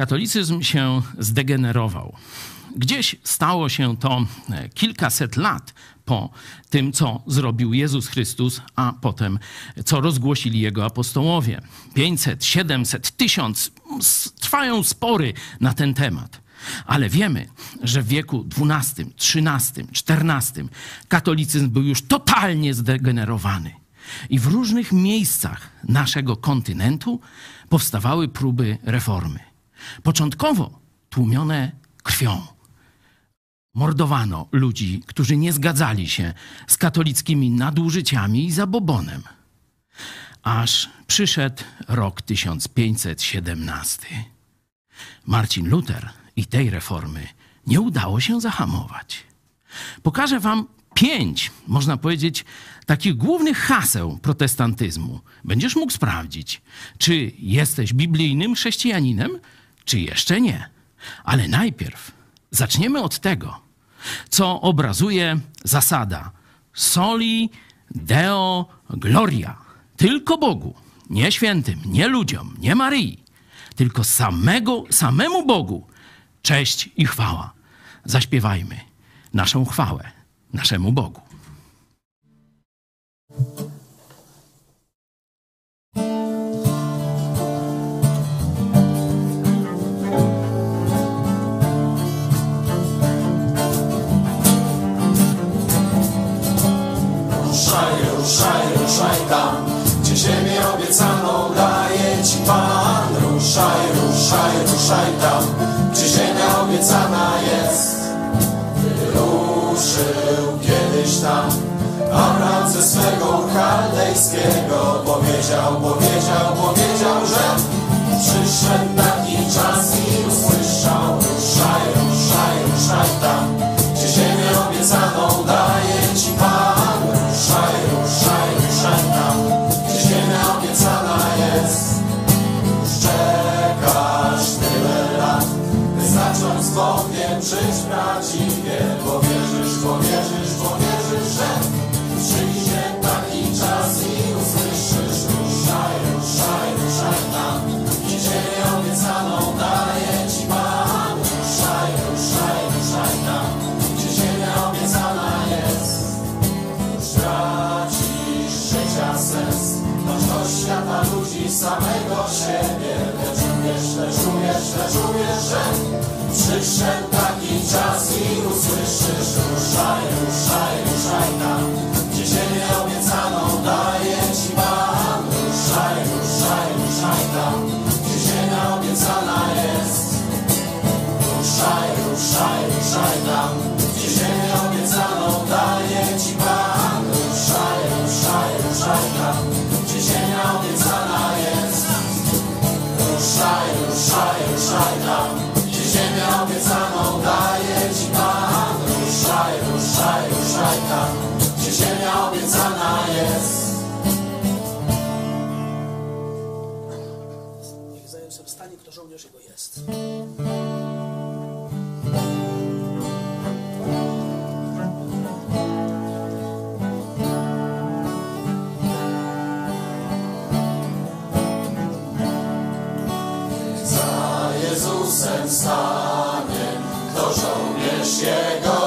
Katolicyzm się zdegenerował. Gdzieś stało się to e, kilkaset lat po tym, co zrobił Jezus Chrystus, a potem co rozgłosili jego apostołowie. 500, 700, 1000 trwają spory na ten temat. Ale wiemy, że w wieku XII, XIII, XIV katolicyzm był już totalnie zdegenerowany. I w różnych miejscach naszego kontynentu powstawały próby reformy. Początkowo tłumione krwią. Mordowano ludzi, którzy nie zgadzali się z katolickimi nadużyciami i zabobonem. Aż przyszedł rok 1517. Marcin Luther i tej reformy nie udało się zahamować. Pokażę Wam pięć, można powiedzieć, takich głównych haseł protestantyzmu. Będziesz mógł sprawdzić, czy jesteś biblijnym chrześcijaninem, czy jeszcze nie. Ale najpierw zaczniemy od tego, co obrazuje zasada soli deo gloria. Tylko Bogu, nie świętym, nie ludziom, nie Maryi, tylko samego, samemu Bogu cześć i chwała. Zaśpiewajmy naszą chwałę naszemu Bogu. Ruszaj, ruszaj, ruszaj tam, gdzie ziemię obiecaną daje Ci Pan. Ruszaj, ruszaj, ruszaj tam, gdzie ziemia obiecana jest. Wyruszył kiedyś tam Abraham ze swego chaldejskiego powiedział, powiedział, powiedział, że przyszedł taki czas i usłyszał Ruszaj, ruszaj, ruszaj tam, samego siebie. Lecz uwierz, lecz uwierz, lecz że przyszedł taki czas i usłyszysz Ruszaj, ruszaj, ruszaj tam, gdzie ziemię obiecaną daje Ci Pan. Ruszaj, ruszaj, ruszaj tam, gdzie ziemia obiecana jest. Ruszaj, ruszaj, ruszaj tam, gdzie ziemię obiecaną daje Ci Pan. Ruszaj, ruszaj, ruszaj tam, Ruszaj, ruszaj, ruszaj tam, gdzie ziemię obiecaną daje Ci Pan. Ruszaj, ruszaj, ruszaj tam, gdzie ziemia obiecana jest. Niech zajął sobie stanie, kto żołnierz jego jest. Stanie, kto żołnierz Jego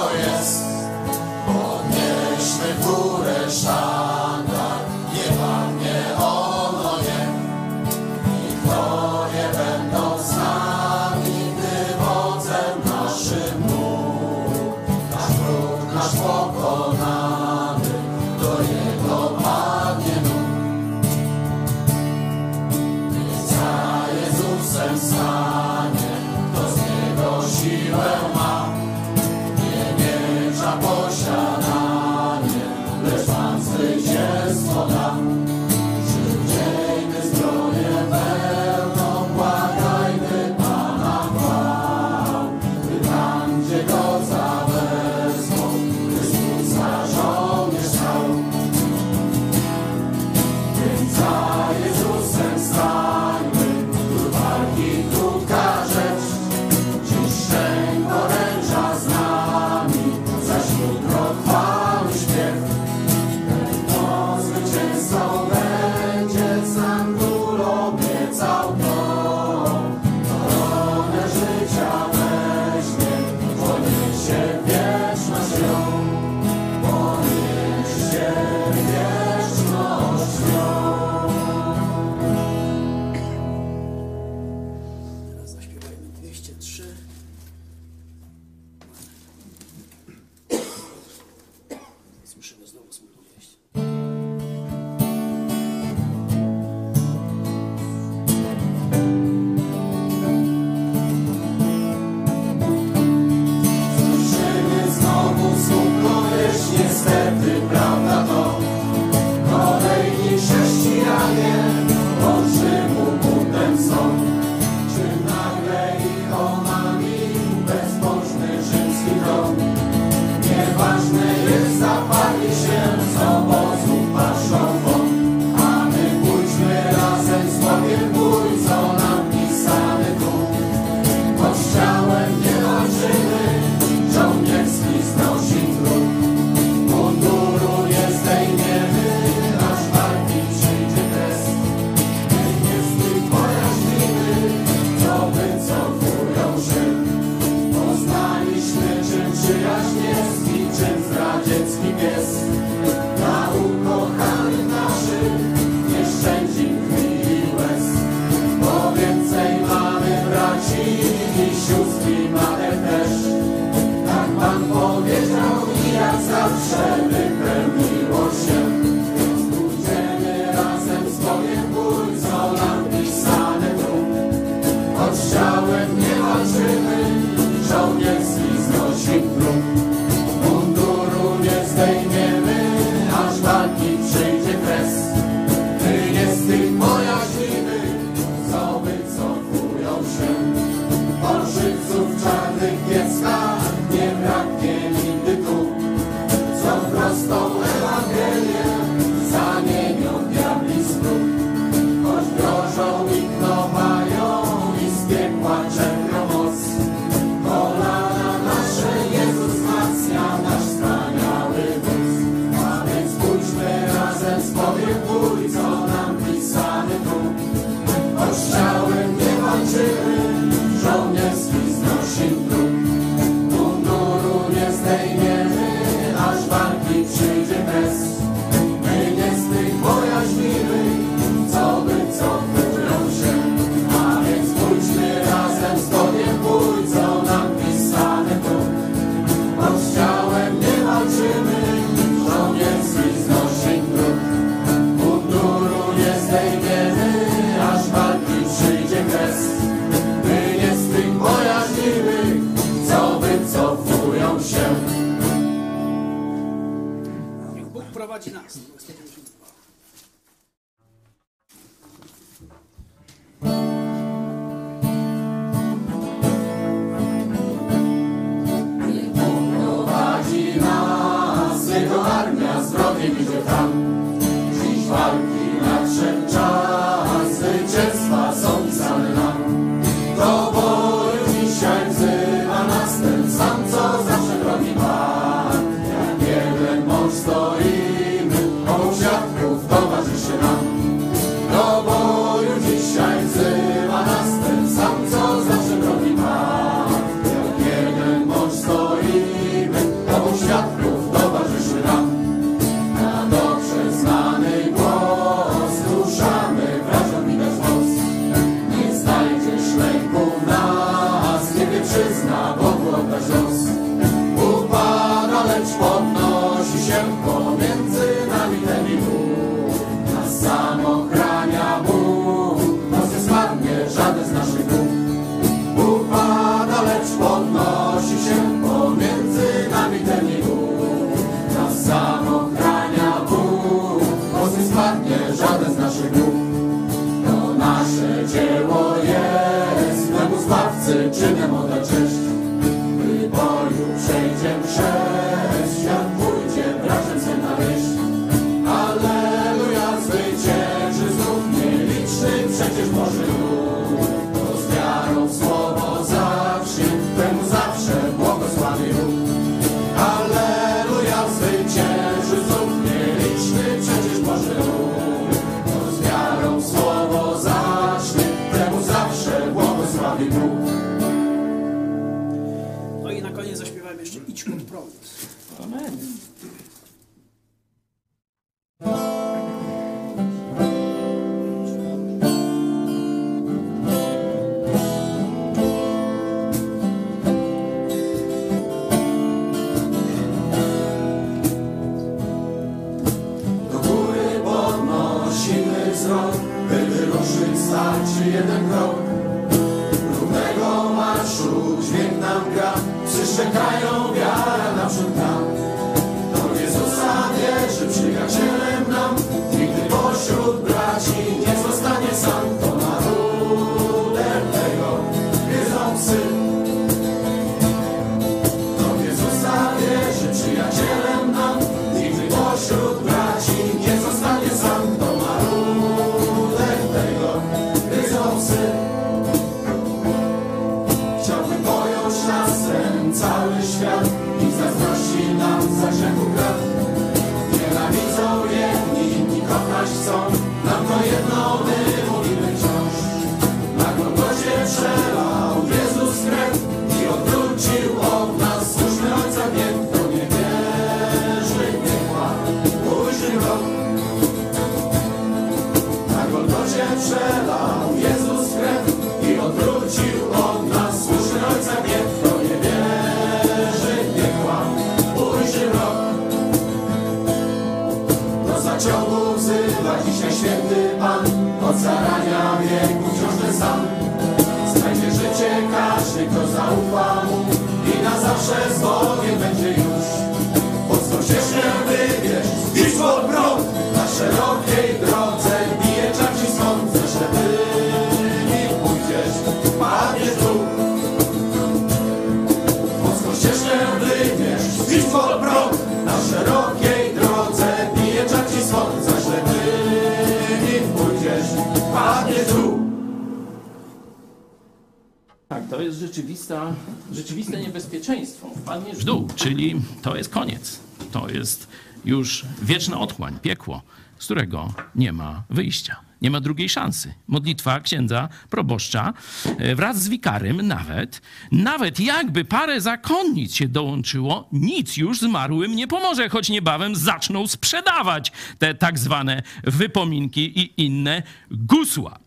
zawsze wypełniło się. W dół, czyli to jest koniec. To jest już wieczna otchłań, piekło, z którego nie ma wyjścia. Nie ma drugiej szansy. Modlitwa księdza proboszcza e, wraz z wikarym nawet, nawet jakby parę zakonnic się dołączyło, nic już zmarłym nie pomoże, choć niebawem zaczną sprzedawać te tak zwane wypominki i inne gusła.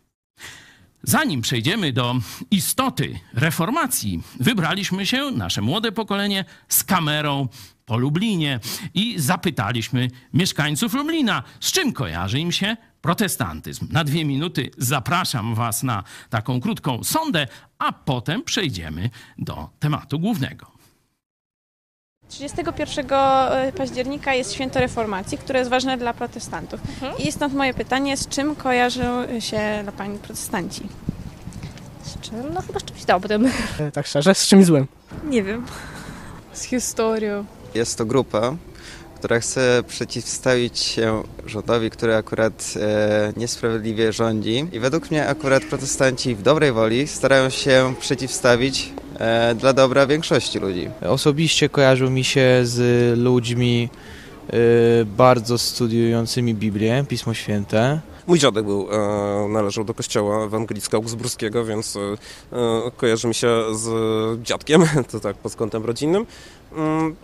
Zanim przejdziemy do istoty reformacji, wybraliśmy się, nasze młode pokolenie, z kamerą po Lublinie i zapytaliśmy mieszkańców Lublina, z czym kojarzy im się protestantyzm. Na dwie minuty zapraszam Was na taką krótką sondę, a potem przejdziemy do tematu głównego. 31 października jest święto reformacji, które jest ważne dla protestantów. I stąd moje pytanie, z czym kojarzą się dla Pani protestanci? Z czym? No chyba z czymś dobrym. E, Tak szczerze, z czymś złym. Nie wiem. Z historią. Jest to grupa, która chce przeciwstawić się rządowi, który akurat e, niesprawiedliwie rządzi. I według mnie akurat protestanci w dobrej woli starają się przeciwstawić e, dla dobra większości ludzi. Osobiście kojarzył mi się z ludźmi y, bardzo studiującymi Biblię, Pismo Święte. Mój dziadek był, e, należał do kościoła ewangelicka augsburskiego, więc e, e, kojarzy mi się z dziadkiem, to tak pod kątem rodzinnym. Mm,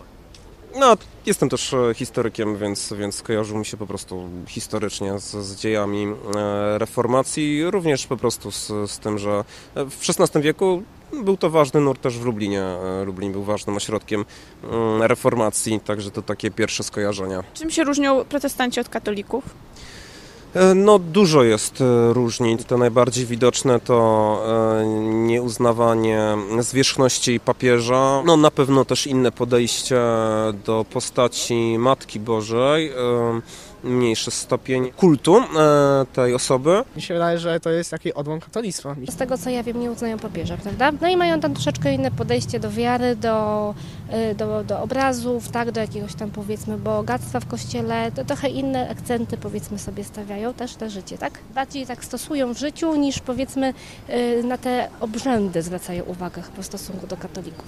No, jestem też e, historykiem, więc, więc kojarzył mi się po prostu historycznie z, z dziejami e, reformacji, również po prostu z, z tym, że w XVI wieku był to ważny nurt też w Lublinie. E, Lublin był ważnym ośrodkiem mm, reformacji, także to takie pierwsze skojarzenia. Czym się różnią protestanci od katolików? E, No, dużo jest e, różnic. Te najbardziej widoczne to nieuznawanie zwierzchności papieża. No, na pewno też inne podejście do postaci Matki Bożej, mniejszy stopień kultu e, tej osoby. Mi się wydaje, że to jest taki odłam katolictwa. Z tego co ja wiem, nie uznają papieża, prawda? No i mają tam troszeczkę inne podejście do wiary, do, do, do obrazów, tak, do jakiegoś tam powiedzmy bogactwa w kościele, to trochę inne akcenty powiedzmy sobie stawiają też na życie, tak? Bardziej tak stosują w życiu niż powiedzmy y, na te obrzędy zwracają uwagę chyba w stosunku do katolików.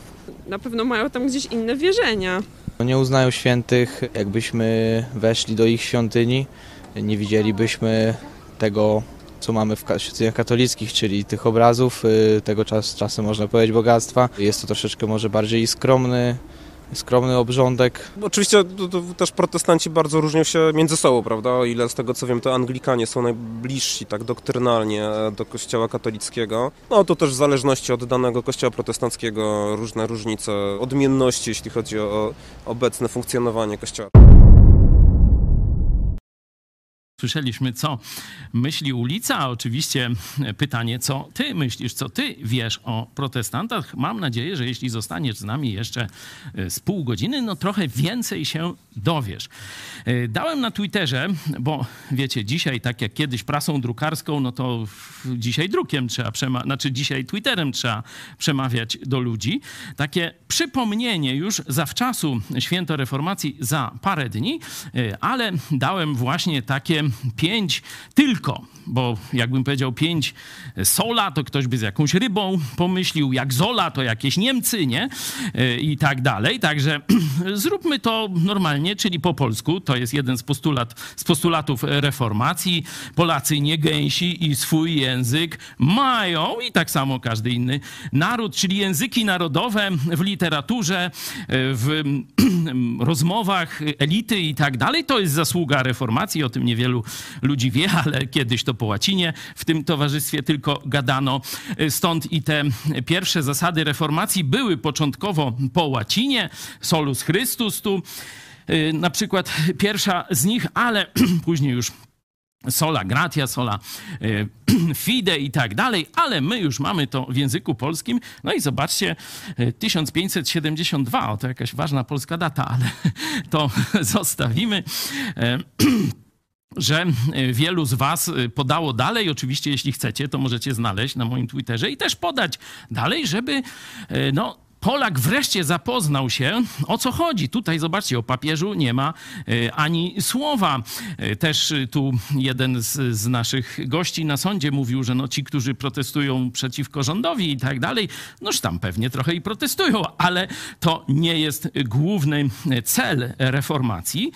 na pewno mają tam gdzieś inne wierzenia. Nie uznają świętych, jakbyśmy weszli do ich świątyni, nie widzielibyśmy tego, co mamy w ka- świątyniach katolickich, czyli tych obrazów, y, tego czas, czasem można powiedzieć bogactwa. Jest to troszeczkę może bardziej skromny, skromny obrządek. Oczywiście to, to też protestanci bardzo różnią się między sobą, prawda? O ile z tego co wiem, to Anglikanie są najbliżsi tak doktrynalnie do kościoła katolickiego. No to też w zależności od danego kościoła protestanckiego różne różnice, odmienności, jeśli chodzi o obecne funkcjonowanie kościoła. Słyszeliśmy, co myśli ulica, a oczywiście pytanie, co ty myślisz, co ty wiesz o protestantach. Mam nadzieję, że jeśli zostaniesz z nami jeszcze e, z pół godziny, no trochę więcej się dowiesz. E, Dałem na Twitterze, bo wiecie, dzisiaj, tak jak kiedyś prasą drukarską, no to dzisiaj drukiem trzeba przemawiać, znaczy dzisiaj Twitterem trzeba przemawiać do ludzi. Takie przypomnienie już zawczasu Święto Reformacji za parę dni, e, ale dałem właśnie takie pięć tylko, bo jakbym powiedział pięć sola, to ktoś by z jakąś rybą pomyślił, jak zola, to jakieś Niemcy, nie? E, I tak dalej. Także zróbmy to normalnie, czyli po polsku. To jest jeden z, postulat, z postulatów reformacji. Polacy nie gęsi i swój język mają i tak samo każdy inny naród, czyli języki narodowe w literaturze, e, w rozmowach elity i tak dalej. To jest zasługa reformacji, o tym niewielu ludzi wie, ale kiedyś to po łacinie w tym towarzystwie tylko gadano. Stąd i te pierwsze zasady reformacji były początkowo po łacinie, solus Christus tu, y, na przykład pierwsza z nich, ale później już sola gratia, sola e, fide i tak dalej, ale my już mamy to w języku polskim. No i zobaczcie, e, 1572, o, to jakaś ważna polska data, ale to zostawimy. Że e, wielu z Was e, podało dalej. Oczywiście, jeśli chcecie, to możecie znaleźć na moim Twitterze i też podać dalej, żeby e, no, Polak wreszcie zapoznał się, o co chodzi. Tutaj zobaczcie, o papieżu nie ma ani słowa. Też tu jeden z, z naszych gości na sądzie mówił, że no ci, którzy protestują przeciwko rządowi i tak dalej, noż tam pewnie trochę i protestują, ale to nie jest główny cel reformacji.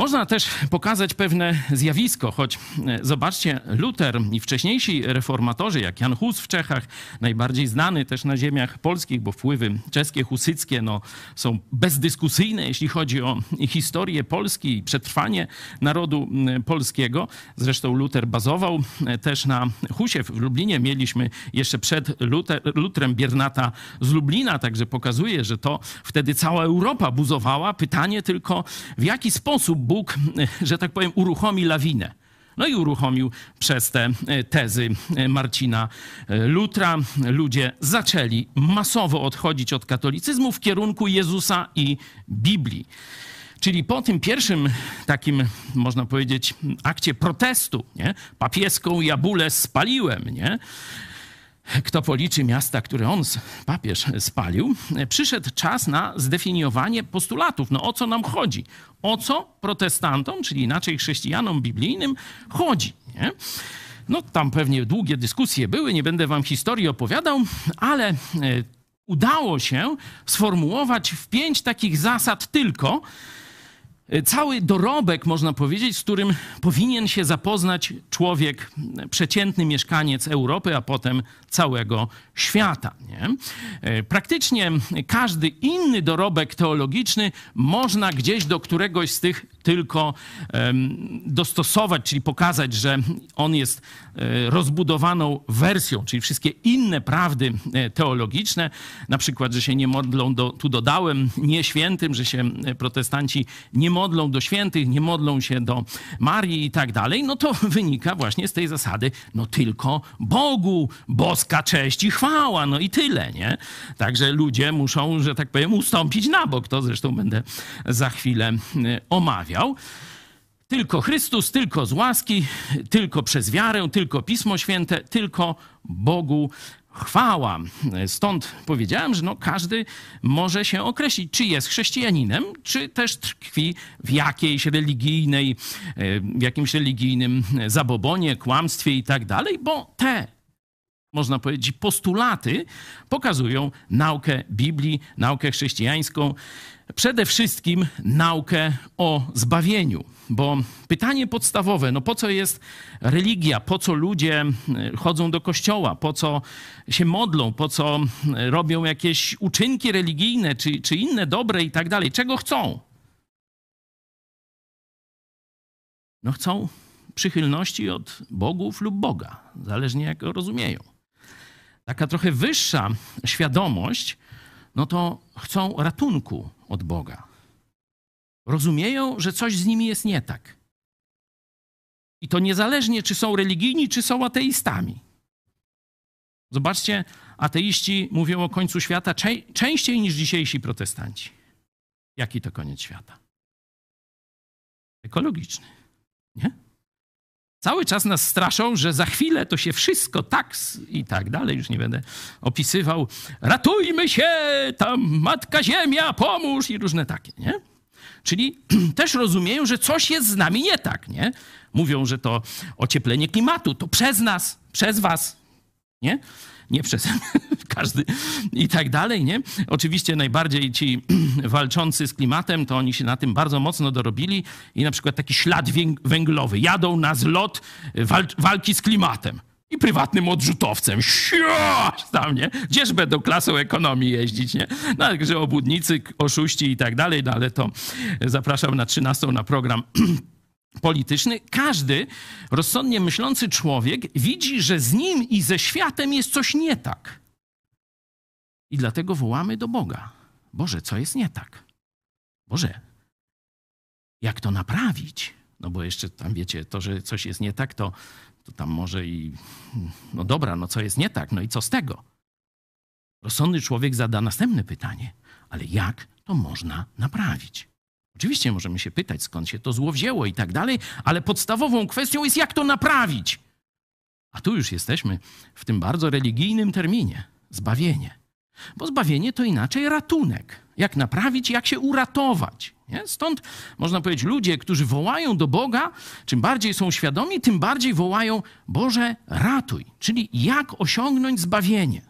Można też pokazać pewne zjawisko, choć e, zobaczcie, Luter i wcześniejsi reformatorzy, jak Jan Hus w Czechach, najbardziej znany też na ziemiach polskich, bo wpływy czeskie, husyckie no, są bezdyskusyjne, jeśli chodzi o historię Polski i przetrwanie narodu polskiego. Zresztą Luter bazował e, też na Husie. W Lublinie mieliśmy jeszcze przed Luter, Lutrem Biernata z Lublina, także pokazuje, że to wtedy cała Europa buzowała. Pytanie tylko, w jaki sposób Bóg, że tak powiem, uruchomi lawinę. No i uruchomił przez te e, tezy e, Marcina e, Lutra. Ludzie zaczęli masowo odchodzić od katolicyzmu w kierunku Jezusa i Biblii. Czyli po tym pierwszym takim, można powiedzieć, akcie protestu, nie? papieską jabulę spaliłem, nie? Kto policzy miasta, które on, papież, spalił, przyszedł czas na zdefiniowanie postulatów. No o co nam chodzi? O co protestantom, czyli inaczej chrześcijanom biblijnym, chodzi? Nie? No tam pewnie długie dyskusje były, nie będę wam historii opowiadał, ale e, udało się sformułować w pięć takich zasad tylko, cały dorobek, można powiedzieć, z którym powinien się zapoznać człowiek, przeciętny mieszkaniec Europy, a potem całego świata. Nie? Praktycznie każdy inny dorobek teologiczny można gdzieś do któregoś z tych tylko dostosować, czyli pokazać, że on jest e, rozbudowaną wersją, czyli wszystkie inne prawdy e, teologiczne, na przykład, że się nie modlą, do, tu dodałem, nie świętym, że się e, protestanci nie modlą do świętych, nie modlą się do Marii i tak dalej, no to wynika właśnie z tej zasady, no tylko Bogu boska cześć i chwała, no i tyle, nie? Także ludzie muszą, że tak powiem, ustąpić na bok, to zresztą będę za chwilę omawiał Tylko Chrystus, tylko z łaski, tylko przez wiarę, tylko Pismo Święte, tylko Bogu chwała. Stąd powiedziałem, że no każdy może się określić, czy jest chrześcijaninem, czy też tkwi w jakiejś religijnej, w jakimś religijnym zabobonie, kłamstwie i tak dalej, bo te można powiedzieć, postulaty pokazują naukę Biblii, naukę chrześcijańską, przede wszystkim naukę o zbawieniu. Bo pytanie podstawowe, no po co jest religia, po co ludzie e, chodzą do kościoła, po co się modlą, po co e, robią jakieś uczynki religijne, czy, czy inne dobre i tak dalej, czego chcą? No chcą przychylności od bogów lub Boga, zależnie jak go rozumieją. Taka trochę wyższa świadomość, no to chcą ratunku od Boga. Rozumieją, że coś z nimi jest nie tak. I to niezależnie, czy są religijni, czy są ateistami. Zobaczcie, ateiści mówią o końcu świata częściej niż dzisiejsi protestanci. Jaki to koniec świata? Ekologiczny. Nie? Cały czas nas straszą, że za chwilę to się wszystko tak i tak dalej, już nie będę opisywał. Ratujmy się, tam Matka Ziemia, pomóż i różne takie, nie? Czyli też rozumieją, że coś jest z nami nie tak, nie? Mówią, że to ocieplenie klimatu, to przez nas, przez was, nie? Nie przez każdy i tak dalej, nie? Oczywiście najbardziej ci walczący z klimatem, to oni się na tym bardzo mocno dorobili i na przykład taki ślad węglowy. Jadą na zlot wal walki z klimatem i prywatnym odrzutowcem. Siaś tam, nie? Gdzież będą klasą ekonomii jeździć, nie? No, także obudnicy, oszuści i tak dalej, no ale to zapraszam na 13 na program polityczny. Każdy rozsądnie myślący człowiek widzi, że z nim i ze światem jest coś nie tak. I dlatego wołamy do Boga. Boże, co jest nie tak? Boże, jak to naprawić? No bo jeszcze tam wiecie, to, że coś jest nie tak, to, to tam może i. No dobra, no co jest nie tak? No i co z tego? Rozsądny człowiek zada następne pytanie, ale jak to można naprawić? Oczywiście możemy się pytać, skąd się to zło wzięło i tak dalej, ale podstawową kwestią jest, jak to naprawić. A tu już jesteśmy w tym bardzo religijnym terminie zbawienie. Bo zbawienie to inaczej ratunek. Jak naprawić, jak się uratować. Nie? Stąd można powiedzieć, ludzie, którzy wołają do Boga, czym bardziej są świadomi, tym bardziej wołają: Boże, ratuj. Czyli jak osiągnąć zbawienie.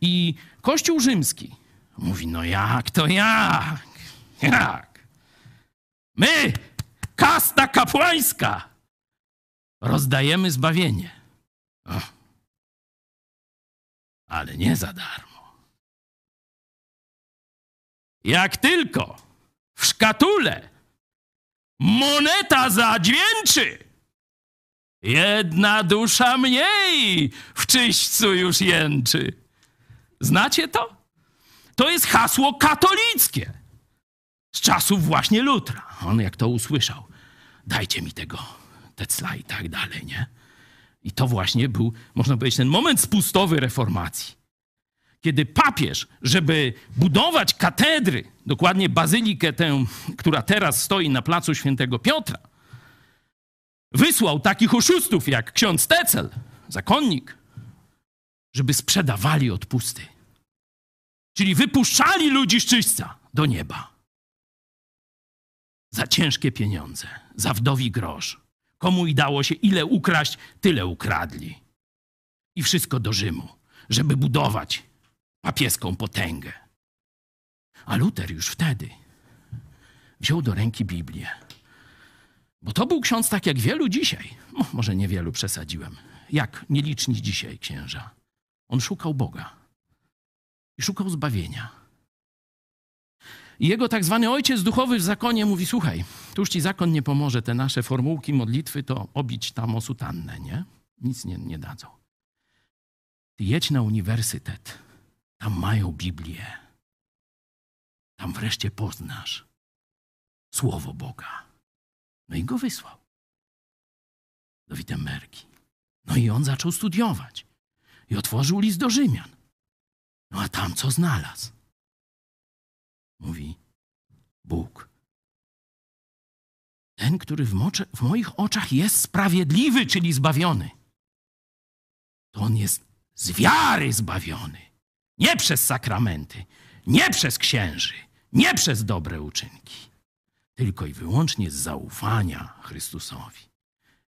I Kościół rzymski mówi: No jak to jak? Jak? My, kasta kapłańska, rozdajemy zbawienie. Ale nie za darmo. Jak tylko w szkatule moneta zadźwięczy, jedna dusza mniej w czyśćcu już jęczy. Znacie to? To jest hasło katolickie z czasów właśnie Lutra. On jak to usłyszał, dajcie mi tego Tecla i tak dalej, nie? I to właśnie był, można powiedzieć, ten moment spustowy reformacji. Kiedy papież, żeby budować katedry, dokładnie bazylikę tę, która teraz stoi na placu świętego Piotra, wysłał takich oszustów jak ksiądz Tecel, zakonnik, żeby sprzedawali odpusty. Czyli wypuszczali ludzi z do nieba. Za ciężkie pieniądze, za wdowi grosz. Komu i dało się ile ukraść, tyle ukradli. I wszystko do Rzymu, żeby budować papieską potęgę. A Luter już wtedy wziął do ręki Biblię. Bo to był ksiądz tak jak wielu dzisiaj. No, może niewielu przesadziłem. Jak nieliczni dzisiaj księża. On szukał Boga i szukał zbawienia. I jego tak zwany ojciec duchowy w zakonie mówi: Słuchaj, tu już ci zakon nie pomoże, te nasze formułki modlitwy to obić tam o sutannę, nie? Nic nie, nie dadzą. Ty jedź na uniwersytet, tam mają Biblię. Tam wreszcie poznasz Słowo Boga. No i go wysłał do Wittenbergi. No i on zaczął studiować. I otworzył list do Rzymian. No a tam co znalazł? Mówi Bóg. Ten, który w, mocze, w moich oczach jest sprawiedliwy, czyli zbawiony, to on jest z wiary zbawiony. Nie przez sakramenty, nie przez księży, nie przez dobre uczynki, tylko i wyłącznie z zaufania Chrystusowi.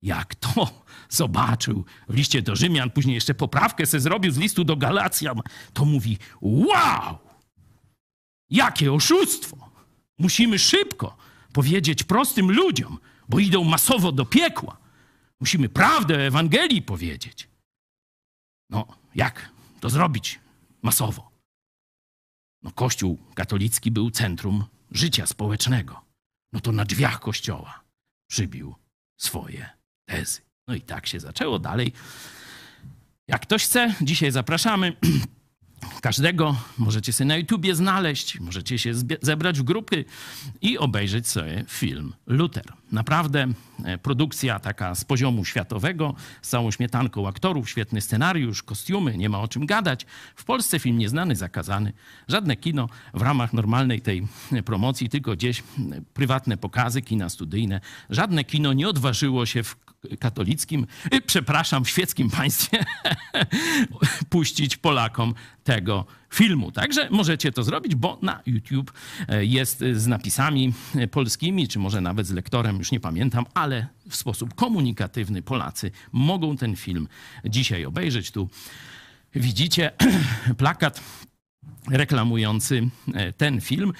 Jak to zobaczył w liście do Rzymian, później jeszcze poprawkę se zrobił z listu do Galacjan, to mówi: Wow! Jakie oszustwo! Musimy szybko powiedzieć prostym ludziom, bo idą masowo do piekła. Musimy prawdę o Ewangelii powiedzieć. No, jak to zrobić masowo? No, Kościół katolicki był centrum życia społecznego. No to na drzwiach kościoła przybił swoje tezy. No i tak się zaczęło dalej. Jak ktoś chce, dzisiaj zapraszamy każdego. Możecie sobie na YouTubie znaleźć, możecie się zebrać w grupy i obejrzeć sobie film Luther. Naprawdę e, produkcja taka z poziomu światowego, z całą śmietanką aktorów, świetny scenariusz, kostiumy, nie ma o czym gadać. W Polsce film nieznany, zakazany. Żadne kino w ramach normalnej tej promocji, tylko gdzieś prywatne pokazy, kina studyjne. Żadne kino nie odważyło się w katolickim, y, przepraszam, w świeckim państwie puścić Polakom tego filmu. Także możecie to zrobić, bo na YouTube e, jest z napisami polskimi, czy może nawet z lektorem, już nie pamiętam, ale w sposób komunikatywny Polacy mogą ten film dzisiaj obejrzeć. Tu widzicie plakat reklamujący e, ten film.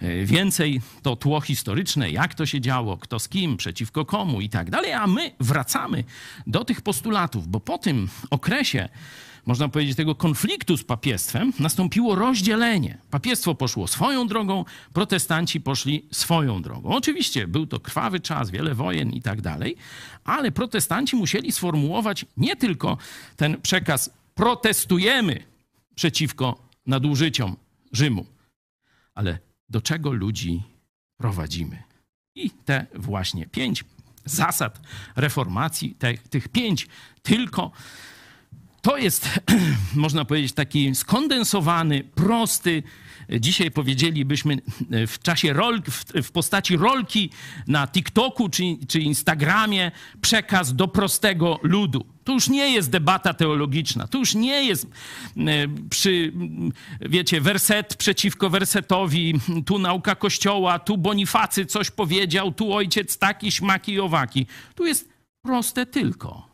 E, więcej to tło historyczne, jak to się działo, kto z kim, przeciwko komu i tak dalej, a my wracamy do tych postulatów, bo po tym okresie można powiedzieć, tego konfliktu z papiestwem nastąpiło rozdzielenie. Papiestwo poszło swoją drogą, protestanci poszli swoją drogą. Oczywiście był to krwawy czas, wiele wojen i tak dalej, ale protestanci musieli sformułować nie tylko ten przekaz protestujemy przeciwko nadużyciom Rzymu. Ale do czego ludzi prowadzimy? I te właśnie pięć zasad reformacji, te, tych pięć tylko, to jest, można powiedzieć, taki skondensowany, prosty, dzisiaj powiedzielibyśmy w czasie rol, w, w postaci rolki na TikToku czy, czy Instagramie przekaz do prostego ludu. To już nie jest debata teologiczna, to już nie jest e, przy, wiecie, werset przeciwko wersetowi, tu nauka kościoła, tu Bonifacy coś powiedział, tu ojciec taki, śmaki i owaki. Tu jest proste tylko.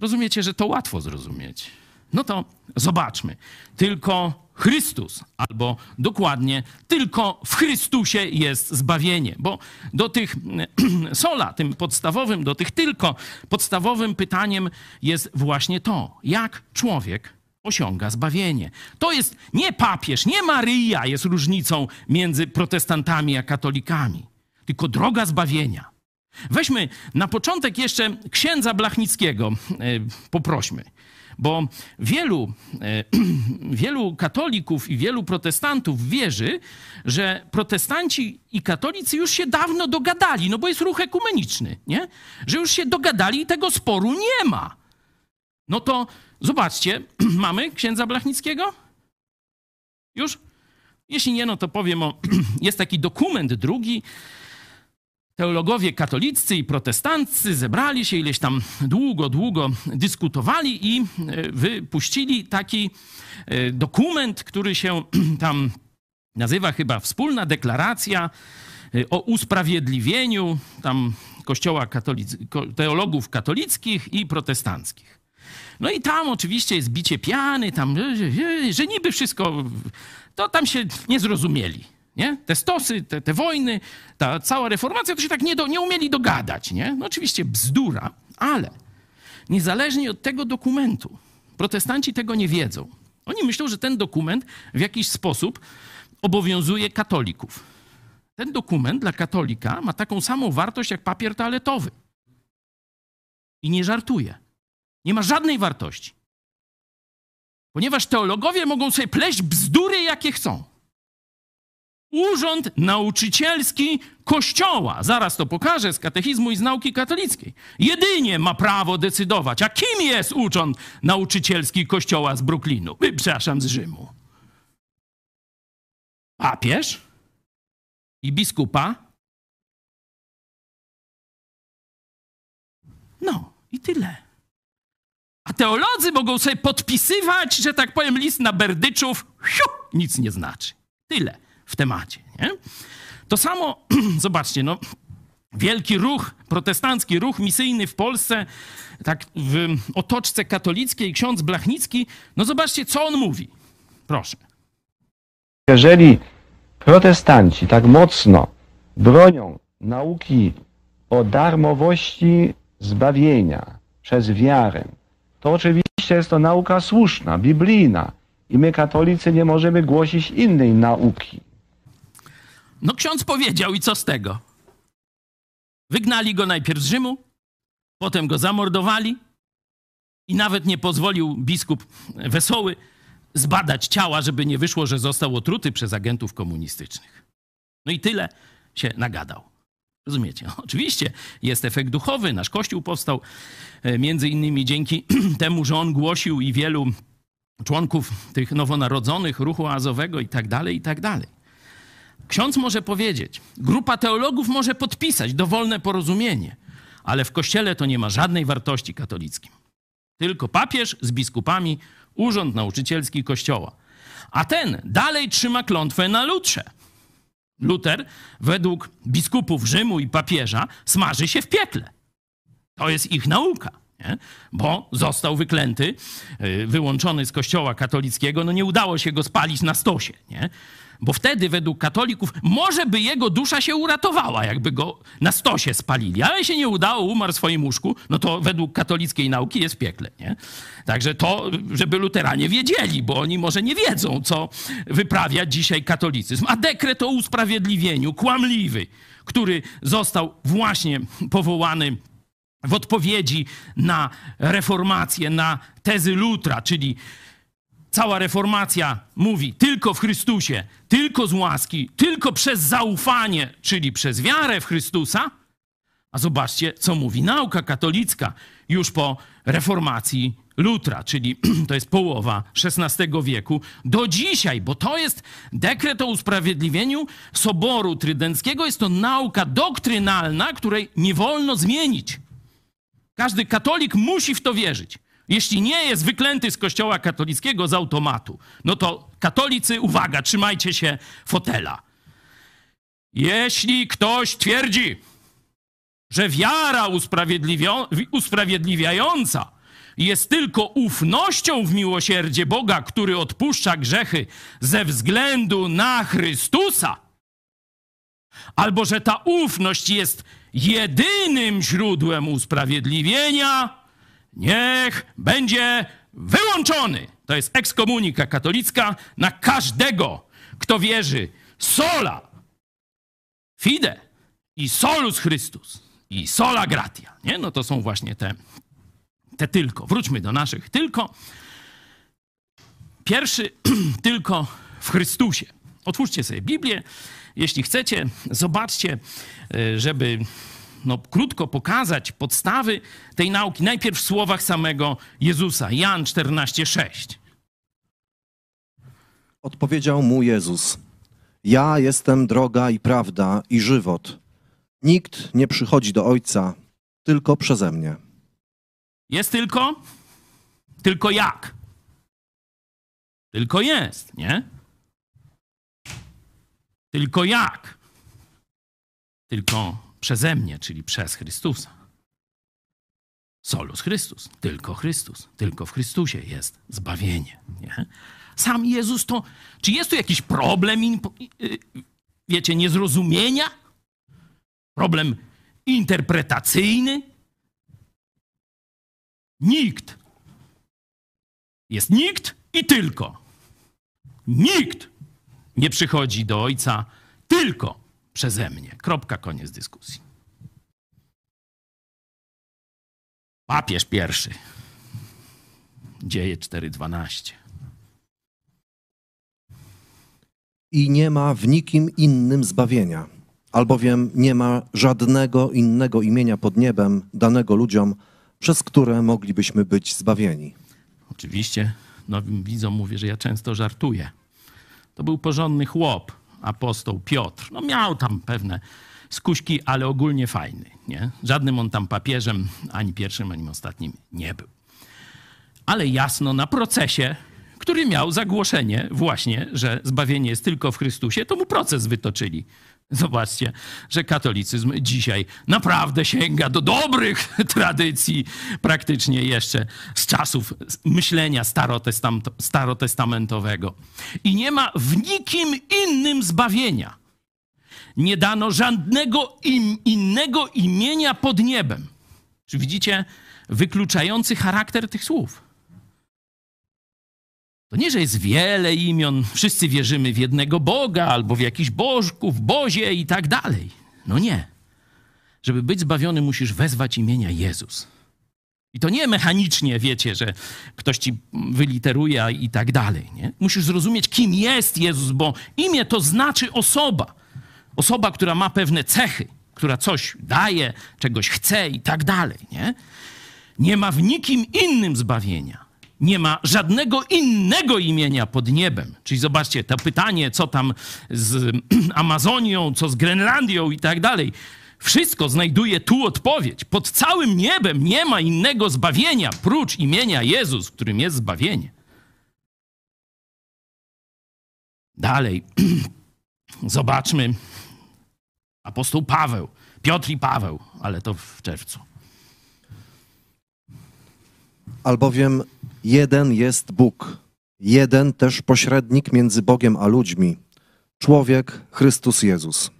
Rozumiecie, że to łatwo zrozumieć. No to zobaczmy. Tylko Chrystus, albo dokładnie, tylko w Chrystusie jest zbawienie. Bo do tych sola, tym podstawowym, do tych tylko podstawowym pytaniem jest właśnie to, jak człowiek osiąga zbawienie. To jest nie papież, nie Maryja jest różnicą między protestantami a katolikami, tylko droga zbawienia. Weźmy na początek jeszcze księdza Blachnickiego, e, poprośmy. Bo wielu, e, wielu katolików i wielu protestantów wierzy, że protestanci i katolicy już się dawno dogadali, no bo jest ruch ekumeniczny, nie? Że już się dogadali i tego sporu nie ma. No to zobaczcie, mamy księdza Blachnickiego? Już? Jeśli nie, no to powiem o. Jest taki dokument drugi teologowie katoliccy i protestanccy zebrali się, ileś tam długo, długo dyskutowali i e, wypuścili taki e, dokument, który się tam nazywa chyba Wspólna Deklaracja e, o usprawiedliwieniu tam kościoła katolic teologów katolickich i protestanckich. No i tam oczywiście jest bicie piany, tam, że niby wszystko, to tam się nie zrozumieli. Nie? Te stosy, te, te wojny, ta cała reformacja to się tak nie, do, nie umieli dogadać. Nie? No oczywiście bzdura, ale niezależnie od tego dokumentu, protestanci tego nie wiedzą. Oni myślą, że ten dokument w jakiś sposób obowiązuje katolików. Ten dokument dla katolika ma taką samą wartość jak papier toaletowy. I nie żartuje. Nie ma żadnej wartości. Ponieważ teologowie mogą sobie pleść bzdury, jakie chcą. Urząd Nauczycielski Kościoła. Zaraz to pokażę z katechizmu i z nauki katolickiej. Jedynie ma prawo decydować, a kim jest Urząd Nauczycielski Kościoła z Brooklynu? Przepraszam, z Rzymu. Papież i biskupa. No i tyle. A teolodzy mogą sobie podpisywać, że tak powiem, list na berdyczów. Hiu, nic nie znaczy. Tyle w temacie. Nie? To samo, zobaczcie, no, wielki ruch, protestancki ruch misyjny w Polsce, tak w otoczce katolickiej, ksiądz Blachnicki, no zobaczcie, co on mówi. Proszę. Jeżeli protestanci tak mocno bronią nauki o darmowości zbawienia przez wiarę, to oczywiście jest to nauka słuszna, biblijna i my katolicy nie możemy głosić innej nauki. No ksiądz powiedział i co z tego? Wygnali go najpierw z Rzymu, potem go zamordowali i nawet nie pozwolił biskup Wesoły zbadać ciała, żeby nie wyszło, że został otruty przez agentów komunistycznych. No i tyle się nagadał. Rozumiecie? Oczywiście jest efekt duchowy. Nasz Kościół powstał e, między innymi dzięki temu, że on głosił i wielu członków tych nowonarodzonych, ruchu azowego i tak dalej, i tak dalej. Ksiądz może powiedzieć, grupa teologów może podpisać dowolne porozumienie, ale w kościele to nie ma żadnej wartości katolickiej. Tylko papież z biskupami, urząd nauczycielski kościoła. A ten dalej trzyma klątwę na lutrze. Luter, według biskupów Rzymu i papieża, smaży się w piekle. To jest ich nauka. Nie? Bo został wyklęty, y, wyłączony z kościoła katolickiego, no nie udało się go spalić na stosie. Nie? Bo wtedy według katolików może by jego dusza się uratowała, jakby go na stosie spalili. Ale się nie udało, umarł w swoim łóżku, no to według katolickiej nauki jest piekle. Nie? Także to, żeby luteranie wiedzieli, bo oni może nie wiedzą, co wyprawia dzisiaj katolicyzm. A dekret o usprawiedliwieniu, kłamliwy, który został właśnie powołany w odpowiedzi na reformację, na tezy Lutra, czyli cała reformacja mówi tylko w Chrystusie, tylko z łaski, tylko przez zaufanie, czyli przez wiarę w Chrystusa, a zobaczcie, co mówi nauka katolicka już po reformacji Lutra, czyli to jest połowa XVI wieku, do dzisiaj, bo to jest dekret o usprawiedliwieniu Soboru Trydenckiego, jest to nauka doktrynalna, której nie wolno zmienić. Każdy katolik musi w to wierzyć. Jeśli nie jest wyklęty z kościoła katolickiego z automatu, no to katolicy, uwaga, trzymajcie się fotela. Jeśli ktoś twierdzi, że wiara usprawiedliwiająca jest tylko ufnością w miłosierdzie Boga, który odpuszcza grzechy ze względu na Chrystusa, albo że ta ufność jest jedynym źródłem usprawiedliwienia, niech będzie wyłączony. To jest ekskomunika katolicka na każdego, kto wierzy sola fide i solus Christus i sola gratia. Nie? No to są właśnie te, te tylko. Wróćmy do naszych tylko. Pierwszy tylko w Chrystusie. Otwórzcie sobie Biblię. Jeśli chcecie, zobaczcie, e, żeby no, krótko pokazać podstawy tej nauki. Najpierw w słowach samego Jezusa. Jan 14,6. Odpowiedział mu Jezus: Ja jestem droga i prawda i żywot. Nikt nie przychodzi do Ojca tylko przeze mnie. Jest tylko? Tylko jak? Tylko jest, nie? Tylko jak? Tylko przeze mnie, czyli przez Chrystusa. Solus Chrystus, tylko Chrystus, tylko w Chrystusie jest zbawienie. Nie? Sam Jezus to. Czy jest tu jakiś problem, y, wiecie, niezrozumienia? Problem interpretacyjny? Nikt. Jest nikt i tylko. Nikt nie przychodzi do Ojca tylko przeze mnie. Kropka, koniec dyskusji. Papież pierwszy. Dzieje 4.12. I nie ma w nikim innym zbawienia, albowiem nie ma żadnego innego imienia pod niebem danego ludziom, przez które moglibyśmy być zbawieni. Oczywiście nowym widzom mówię, że ja często żartuję. To był porządny chłop, apostoł Piotr. No miał tam pewne skuśki, ale ogólnie fajny. Nie? Żadnym on tam papieżem, ani pierwszym, ani ostatnim nie był. Ale jasno na procesie, który miał zagłoszenie właśnie, że zbawienie jest tylko w Chrystusie, to mu proces wytoczyli. Zobaczcie, że katolicyzm dzisiaj naprawdę sięga do dobrych tradycji, praktycznie jeszcze z czasów myślenia starotestamentowego. I nie ma w nikim innym zbawienia. Nie dano żadnego im, innego imienia pod niebem. Czy widzicie wykluczający charakter tych słów? To nie, że jest wiele imion, wszyscy wierzymy w jednego Boga albo w jakiś bożków, bozie i tak dalej. No nie. Żeby być zbawiony, musisz wezwać imienia Jezus. I to nie mechanicznie, wiecie, że ktoś ci wyliteruje i tak dalej. Nie? Musisz zrozumieć, kim jest Jezus, bo imię to znaczy osoba. Osoba, która ma pewne cechy, która coś daje, czegoś chce i tak dalej. Nie, nie ma w nikim innym zbawienia nie ma żadnego innego imienia pod niebem. Czyli zobaczcie, to pytanie, co tam z Amazonią, co z Grenlandią i tak dalej. Wszystko znajduje tu odpowiedź. Pod całym niebem nie ma innego zbawienia prócz imienia Jezus, którym jest zbawienie. Dalej, zobaczmy apostoł Paweł, Piotr i Paweł, ale to w czerwcu. Albowiem jeden jest Bóg, jeden też pośrednik między Bogiem a ludźmi, człowiek Chrystus Jezus.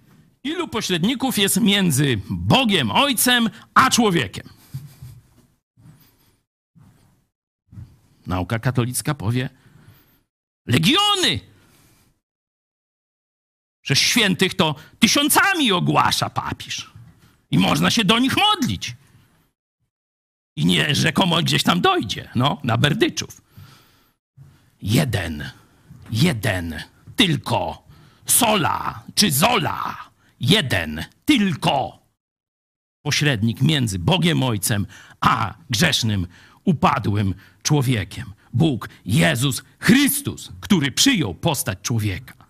Ilu pośredników jest między Bogiem Ojcem a człowiekiem? Nauka katolicka powie legiony. Że świętych to tysiącami ogłasza papież. I można się do nich modlić. I nie rzekomo gdzieś tam dojdzie, no, na Berdyczów. jeden, jeden, tylko, sola czy zola, jeden, tylko pośrednik między Bogiem Ojcem a grzesznym, upadłym człowiekiem. Bóg, Jezus Chrystus, który przyjął postać człowieka.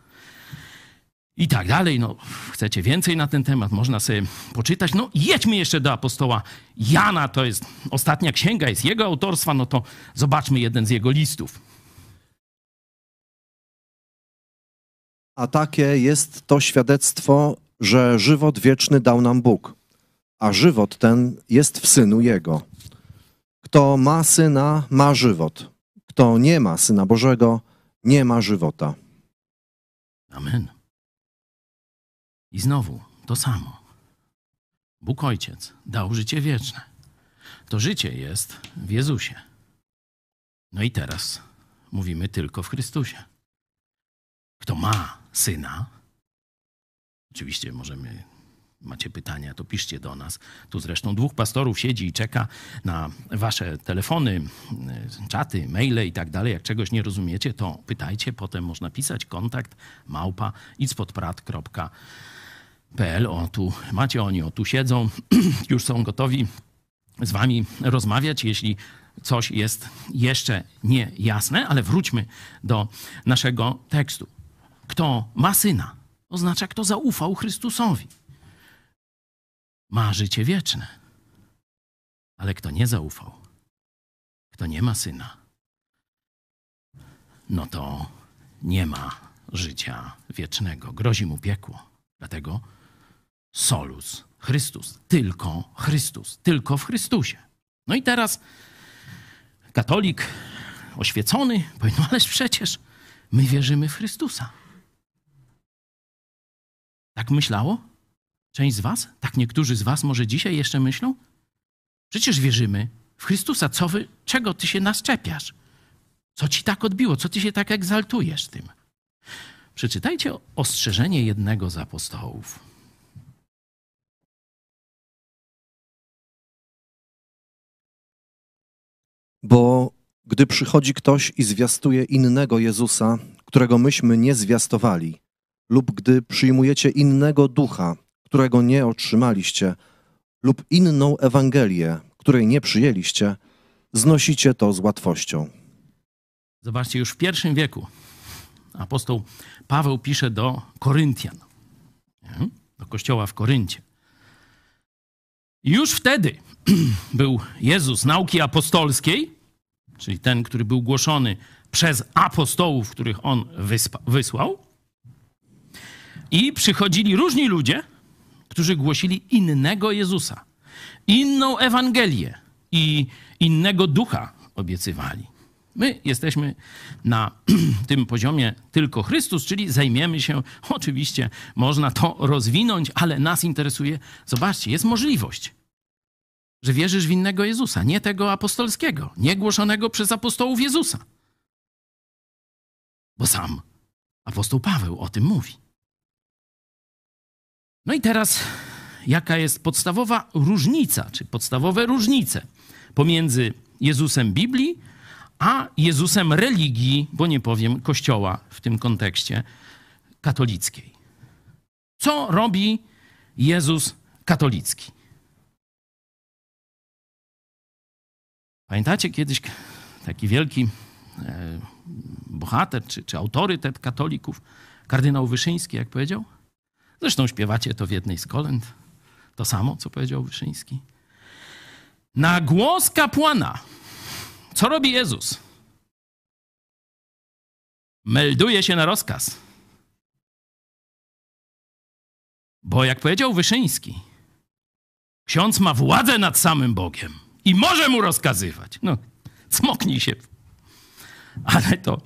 I tak dalej. No, chcecie więcej na ten temat, można sobie poczytać. No, jedźmy jeszcze do apostoła Jana, to jest ostatnia księga, jest jego autorstwa, no to zobaczmy jeden z jego listów. A takie jest to świadectwo, że żywot wieczny dał nam Bóg, a żywot ten jest w Synu Jego. Kto ma Syna, ma żywot. Kto nie ma Syna Bożego, nie ma żywota. Amen. I znowu to samo. Bóg Ojciec dał życie wieczne. To życie jest w Jezusie. No i teraz mówimy tylko w Chrystusie. Kto ma syna, oczywiście możemy, macie pytania, to piszcie do nas. Tu zresztą dwóch pastorów siedzi i czeka na wasze telefony, y, czaty, maile i tak dalej. Jak czegoś nie rozumiecie, to pytajcie, potem można pisać kontakt małpa idspodprat.pl PL. O, tu macie oni, o, tu siedzą, już są gotowi z wami rozmawiać, jeśli coś jest jeszcze niejasne, ale wróćmy do naszego tekstu. Kto ma syna, oznacza, kto zaufał Chrystusowi. Ma życie wieczne. Ale kto nie zaufał, kto nie ma syna, no to nie ma życia wiecznego. Grozi mu piekło. Dlatego solus, Chrystus, tylko Chrystus, tylko w Chrystusie. No i teraz katolik oświecony powie, no ależ przecież my wierzymy w Chrystusa. Tak myślało? Część z was? Tak niektórzy z was może dzisiaj jeszcze myślą? Przecież wierzymy w Chrystusa. Co wy, czego ty się nas czepiasz? Co ci tak odbiło? Co ty się tak egzaltujesz tym? Przeczytajcie ostrzeżenie jednego z apostołów. Bo gdy przychodzi ktoś i zwiastuje innego Jezusa, którego myśmy nie zwiastowali, lub gdy przyjmujecie innego ducha, którego nie otrzymaliście, lub inną Ewangelię, której nie przyjęliście, znosicie to z łatwością. Zobaczcie, już w pierwszym wieku apostoł Paweł pisze do Koryntian, do kościoła w Koryncie. Już wtedy był Jezus nauki apostolskiej, czyli ten, który był głoszony przez apostołów, których on wysłał. I przychodzili różni ludzie, którzy głosili innego Jezusa, inną Ewangelię i innego ducha obiecywali. My jesteśmy na tym poziomie tylko Chrystus, czyli zajmiemy się, oczywiście można to rozwinąć, ale nas interesuje, zobaczcie, jest możliwość, że wierzysz w innego Jezusa, nie tego apostolskiego, nie głoszonego przez apostołów Jezusa. Bo sam apostoł Paweł o tym mówi. No i teraz, jaka jest podstawowa różnica, czy podstawowe różnice pomiędzy Jezusem Biblii, a Jezusem religii, bo nie powiem kościoła w tym kontekście katolickiej. Co robi Jezus katolicki? Pamiętacie kiedyś taki wielki e, bohater czy, czy autorytet katolików, kardynał Wyszyński, jak powiedział? Zresztą śpiewacie to w jednej z kolęd. To samo, co powiedział Wyszyński. Na głos kapłana co robi Jezus? Melduje się na rozkaz. Bo jak powiedział Wyszyński, ksiądz ma władzę nad samym Bogiem i może mu rozkazywać. No, cmoknij się. Ale to,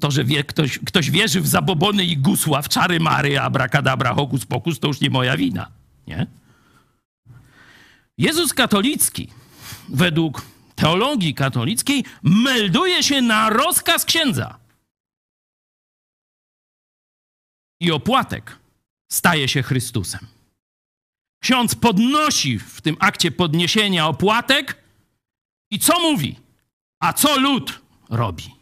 to że wie, ktoś, ktoś wierzy w zabobony i gusła, w czary mary, abrakadabra, hokus pokus, to już nie moja wina. Nie? Jezus katolicki, według teologii katolickiej melduje się na rozkaz księdza. I opłatek staje się Chrystusem. Ksiądz podnosi w tym akcie podniesienia opłatek i co mówi? A co lud robi?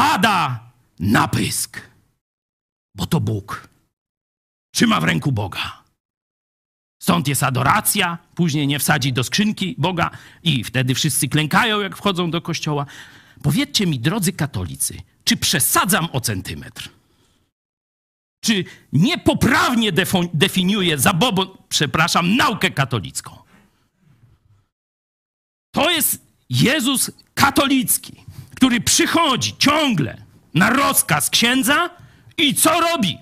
pada na pysk, bo to Bóg. Trzyma w ręku Boga. Stąd jest adoracja, później nie wsadzi do skrzynki Boga i wtedy wszyscy klękają, jak wchodzą do kościoła. Powiedzcie mi, drodzy katolicy, czy przesadzam o centymetr? Czy niepoprawnie definiuję zabobon, przepraszam, naukę katolicką? To jest Jezus katolicki, który przychodzi ciągle na rozkaz księdza i co robi?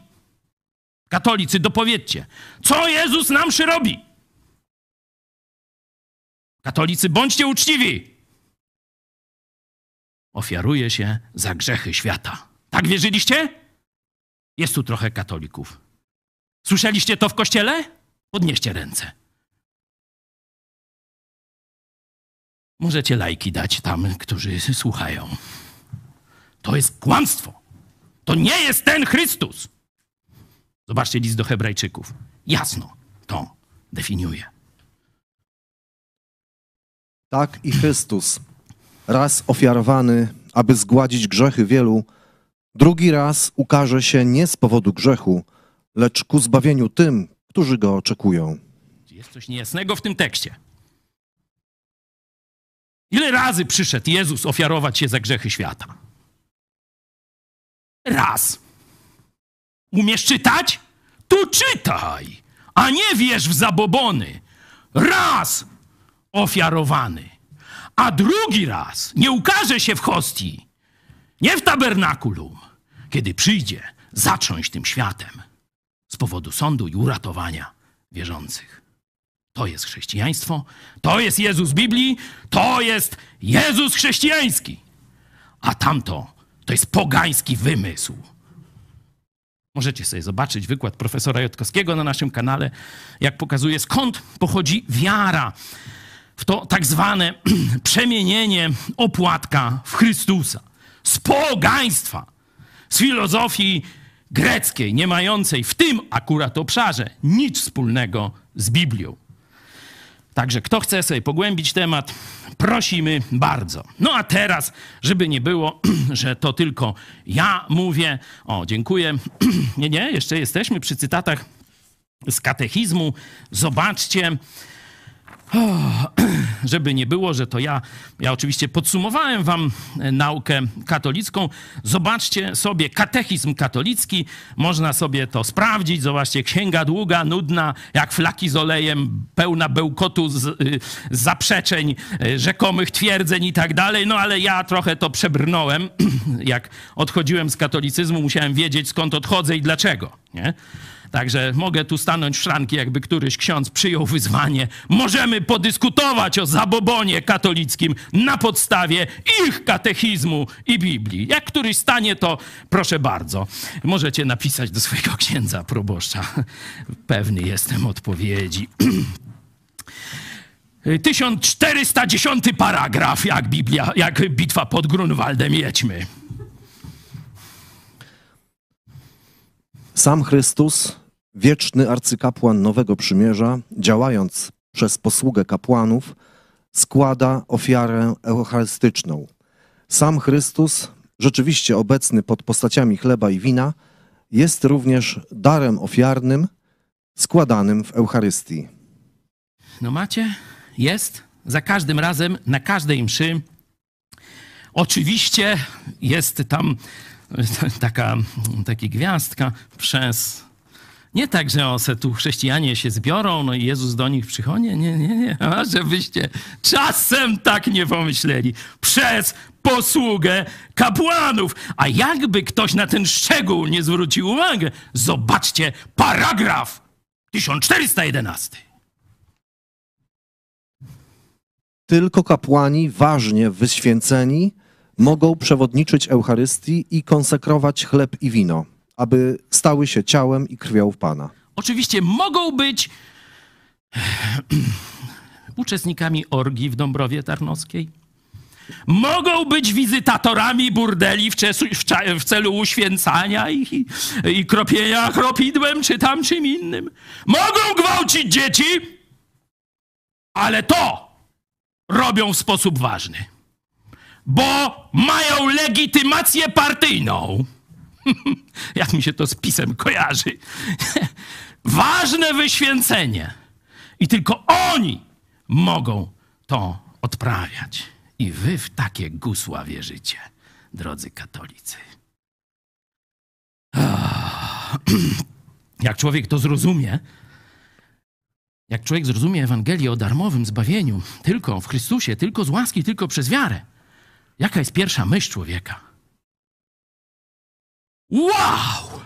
Katolicy, dopowiedzcie, co Jezus nam się robi? Katolicy, bądźcie uczciwi. Ofiaruje się za grzechy świata. Tak wierzyliście? Jest tu trochę katolików. Słyszeliście to w kościele? Podnieście ręce. Możecie lajki dać tam, którzy słuchają. To jest kłamstwo. To nie jest ten Chrystus. Zobaczcie list do Hebrajczyków. Jasno to definiuje. Tak i Chrystus, raz ofiarowany, aby zgładzić grzechy wielu, drugi raz ukaże się nie z powodu grzechu, lecz ku zbawieniu tym, którzy go oczekują. Jest coś niejasnego w tym tekście. Ile razy przyszedł Jezus ofiarować się za grzechy świata? Raz. Umiesz czytać? Tu czytaj, a nie wierz w zabobony. Raz ofiarowany, a drugi raz nie ukaże się w hostii, nie w tabernakulum, kiedy przyjdzie zacząć tym światem z powodu sądu i uratowania wierzących. To jest chrześcijaństwo, to jest Jezus Biblii, to jest Jezus chrześcijański. A tamto to jest pogański wymysł. Możecie sobie zobaczyć wykład profesora Jotkowskiego na naszym kanale, jak pokazuje skąd pochodzi wiara w to tak zwane przemienienie opłatka w Chrystusa. Z pogaństwa, z filozofii greckiej, nie mającej w tym akurat obszarze nic wspólnego z Biblią. Także kto chce sobie pogłębić temat, prosimy bardzo. No a teraz, żeby nie było, że to tylko ja mówię. O, dziękuję. Nie, nie, jeszcze jesteśmy przy cytatach z katechizmu. Zobaczcie. Żeby nie było, że to ja, ja oczywiście podsumowałem wam naukę katolicką. Zobaczcie sobie katechizm katolicki, można sobie to sprawdzić. Zobaczcie, księga długa, nudna, jak flaki z olejem, pełna bełkotu z, y, zaprzeczeń, y, rzekomych twierdzeń i tak dalej. No ale ja trochę to przebrnąłem. Jak odchodziłem z katolicyzmu, musiałem wiedzieć skąd odchodzę i dlaczego. Nie? Także mogę tu stanąć w szranki, jakby któryś ksiądz przyjął wyzwanie. Możemy podyskutować o zabobonie katolickim na podstawie ich katechizmu i Biblii. Jak któryś stanie, to proszę bardzo. Możecie napisać do swojego księdza proboszcza. Pewny jestem odpowiedzi. 1410 paragraf, jak Biblia, jak bitwa pod Grunwaldem. Jedźmy. Sam Chrystus, wieczny arcykapłan Nowego Przymierza, działając przez posługę kapłanów, składa ofiarę eucharystyczną. Sam Chrystus, rzeczywiście obecny pod postaciami chleba i wina, jest również darem ofiarnym składanym w Eucharystii. No macie? Jest. Za każdym razem, na każdej mszy. Oczywiście jest tam taka, taka gwiazdka przez... Nie tak, że o, se tu chrześcijanie się zbiorą, no i Jezus do nich przychodzi. Nie, nie, nie. A żebyście czasem tak nie pomyśleli. Przez posługę kapłanów. A jakby ktoś na ten szczegół nie zwrócił uwagi, zobaczcie paragraf 1411. Tylko kapłani ważnie wyświęceni mogą przewodniczyć Eucharystii i konsekrować chleb i wino, aby stały się ciałem i krwią Pana. Oczywiście mogą być uczestnikami orgii w Dąbrowie Tarnowskiej. Mogą być wizytatorami burdeli w, czesu, w, w celu uświęcania i, i kropienia kropidłem czy tam czym innym. Mogą gwałcić dzieci, ale to robią w sposób ważny. Bo mają legitymację partyjną. Jak mi się to z pisem kojarzy. Ważne wyświęcenie. I tylko oni mogą to odprawiać. I wy w takie gusła wierzycie, drodzy katolicy. Jak człowiek to zrozumie, jak człowiek zrozumie Ewangelię o darmowym zbawieniu tylko w Chrystusie, tylko z łaski, tylko przez wiarę, jaka jest pierwsza myśl człowieka? Wow!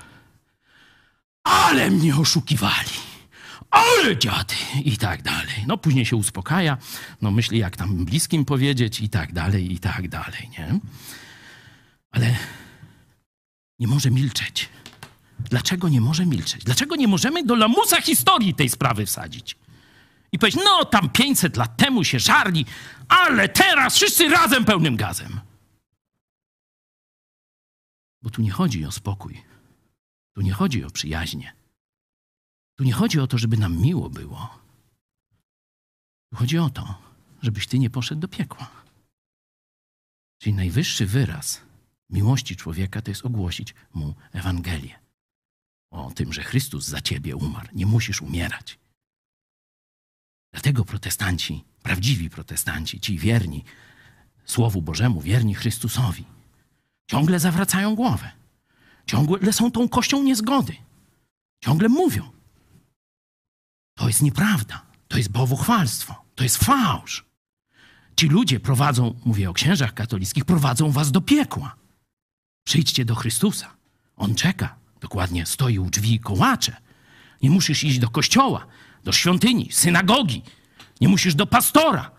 Ale mnie oszukiwali! Ale dziady! I tak dalej. No później się uspokaja, no myśli jak tam bliskim powiedzieć i tak dalej, i tak dalej, nie? Ale nie może milczeć. Dlaczego nie może milczeć? Dlaczego nie możemy do lamusa historii tej sprawy wsadzić? I powiedzieć, no tam 500 lat temu się żarli, ale teraz wszyscy razem pełnym gazem. Bo tu nie chodzi o spokój. Tu nie chodzi o przyjaźnie. Tu nie chodzi o to, żeby nam miło było. Tu chodzi o to, żebyś ty nie poszedł do piekła. Czyli najwyższy wyraz miłości człowieka to jest ogłosić mu Ewangelię. O tym, że Chrystus za ciebie umarł. Nie musisz umierać. Dlatego protestanci, prawdziwi protestanci, ci wierni Słowu Bożemu, wierni Chrystusowi, ciągle zawracają głowę. Ciągle są tą kością niezgody. Ciągle mówią. To jest nieprawda. To jest bałwochwalstwo. To jest fałsz. Ci ludzie prowadzą, mówię o księżach katolickich, prowadzą was do piekła. Przyjdźcie do Chrystusa. On czeka. Dokładnie stoi u drzwi i kołacze. Nie musisz iść do kościoła, do świątyni, synagogi. Nie musisz do pastora,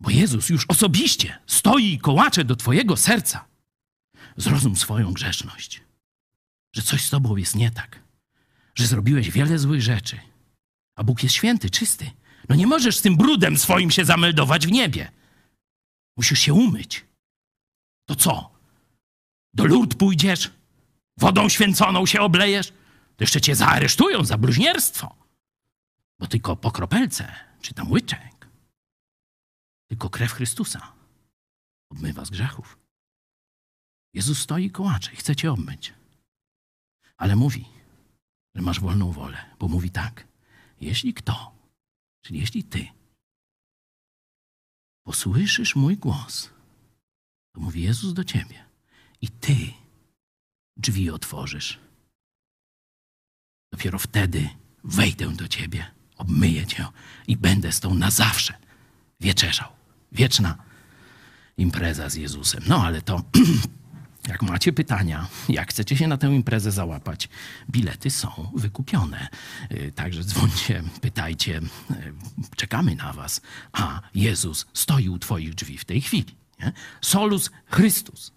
bo Jezus już osobiście stoi i kołacze do twojego serca. Zrozum swoją grzeszność, że coś z tobą jest nie tak, że zrobiłeś wiele złych rzeczy, a Bóg jest święty, czysty. No nie możesz z tym brudem swoim się zameldować w niebie. Musisz się umyć. To co? Do lurt pójdziesz? Wodą święconą się oblejesz? To jeszcze cię zaaresztują za bluźnierstwo. Bo tylko po kropelce, czy tam łyczek. Tylko krew Chrystusa obmywa z grzechów. Jezus stoi kołacze i chce cię obmyć. Ale mówi, że masz wolną wolę, bo mówi tak. Jeśli kto, czyli jeśli ty, posłyszysz mój głos, to mówi Jezus do ciebie i ty drzwi otworzysz. Dopiero wtedy wejdę do ciebie, obmyję cię i będę z tą na zawsze wieczerzał. Wieczna impreza z Jezusem. No ale to, jak macie pytania, jak chcecie się na tę imprezę załapać, bilety są wykupione. Y, Także dzwońcie, pytajcie, y, czekamy na was. A Jezus stoi u twoich drzwi w tej chwili. Nie? Solus Chrystus.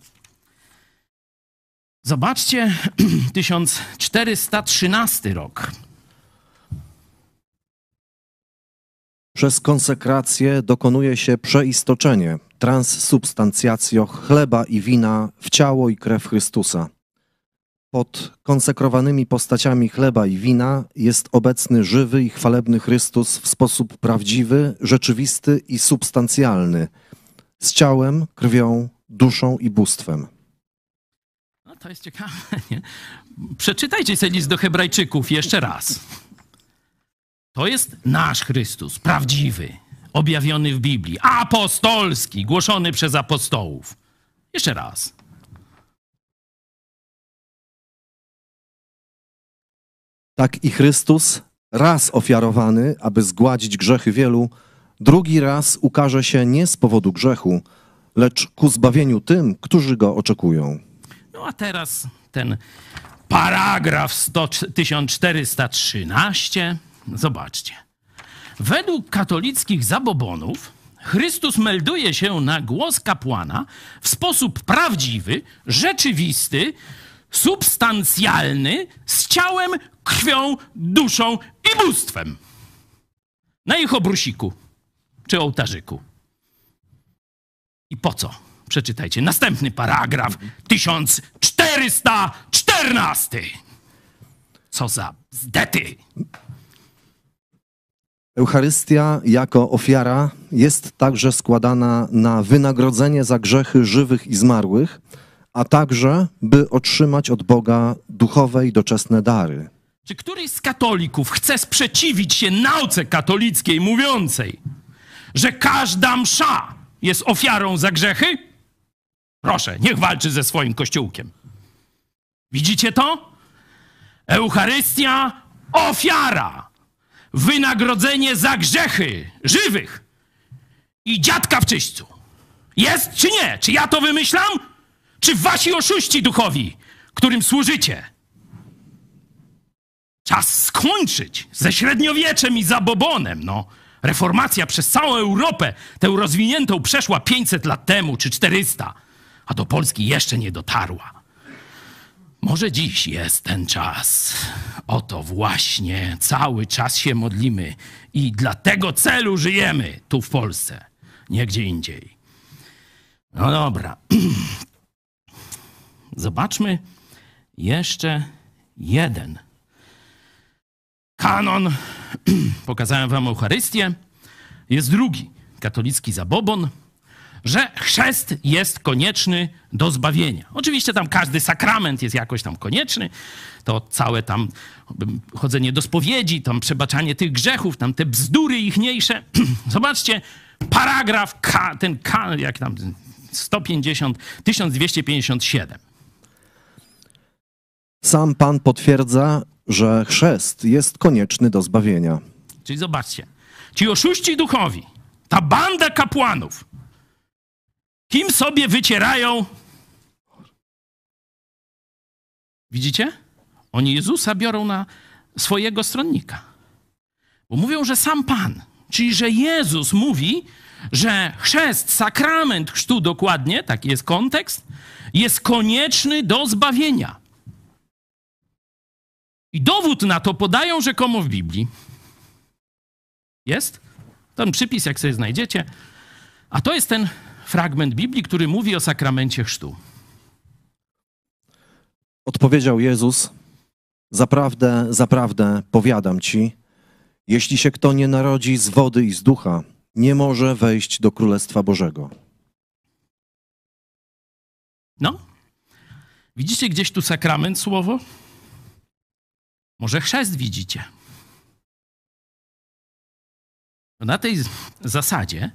Zobaczcie, 1413 rok. Przez konsekrację dokonuje się przeistoczenie, transsubstancjacjo chleba i wina w ciało i krew Chrystusa. Pod konsekrowanymi postaciami chleba i wina jest obecny żywy i chwalebny Chrystus w sposób prawdziwy, rzeczywisty i substancjalny, z ciałem, krwią, duszą i bóstwem. No to jest ciekawe, nie? Przeczytajcie sobie list do Hebrajczyków jeszcze raz. To jest nasz Chrystus, prawdziwy, objawiony w Biblii, apostolski, głoszony przez apostołów. Jeszcze raz. Tak i Chrystus, raz ofiarowany, aby zgładzić grzechy wielu, drugi raz ukaże się nie z powodu grzechu, lecz ku zbawieniu tym, którzy go oczekują. No a teraz ten paragraf 100, 1413. Zobaczcie. Według katolickich zabobonów Chrystus melduje się na głos kapłana w sposób prawdziwy, rzeczywisty, substancjalny, z ciałem, krwią, duszą i bóstwem. Na ich obrusiku czy ołtarzyku. I po co? Przeczytajcie następny paragraf 1414. Co za zdety. Eucharystia jako ofiara jest także składana na wynagrodzenie za grzechy żywych i zmarłych, a także by otrzymać od Boga duchowe i doczesne dary. Czy któryś z katolików chce sprzeciwić się nauce katolickiej mówiącej, że każda msza jest ofiarą za grzechy? Proszę, niech walczy ze swoim kościółkiem. Widzicie to? Eucharystia ofiara, wynagrodzenie za grzechy żywych i dziadka w czyśćcu. Jest czy nie? Czy ja to wymyślam? Czy wasi oszuści duchowi, którym służycie? Czas skończyć ze średniowieczem i zabobonem, no. Reformacja przez całą Europę, tę rozwiniętą, przeszła 500 lat temu czy 400, a do Polski jeszcze nie dotarła. Może dziś jest ten czas. Oto właśnie cały czas się modlimy i dla tego celu żyjemy tu w Polsce, nie gdzie indziej. No dobra. Zobaczmy jeszcze jeden kanon. Pokazałem wam Eucharystię. Jest drugi katolicki zabobon, że chrzest jest konieczny do zbawienia. Oczywiście tam każdy sakrament jest jakoś tam konieczny. To całe tam chodzenie do spowiedzi, tam przebaczanie tych grzechów, tam te bzdury ichniejsze. Zobaczcie, paragraf K, ten K, jak tam 150, 1257. Sam Pan potwierdza, że chrzest jest konieczny do zbawienia. Czyli zobaczcie, ci oszuści duchowi, ta banda kapłanów, kim sobie wycierają? Widzicie? Oni Jezusa biorą na swojego stronnika. Bo mówią, że sam Pan, czyli że Jezus mówi, że chrzest, sakrament chrztu dokładnie, taki jest kontekst, jest konieczny do zbawienia. I dowód na to podają rzekomo w Biblii. Jest? Ten przypis, jak sobie znajdziecie. A to jest ten fragment Biblii, który mówi o sakramencie chrztu. Odpowiedział Jezus: Zaprawdę, zaprawdę powiadam ci, jeśli się kto nie narodzi z wody i z ducha, nie może wejść do Królestwa Bożego. No. Widzicie gdzieś tu sakrament słowo? Może chrzest widzicie? No na tej zasadzie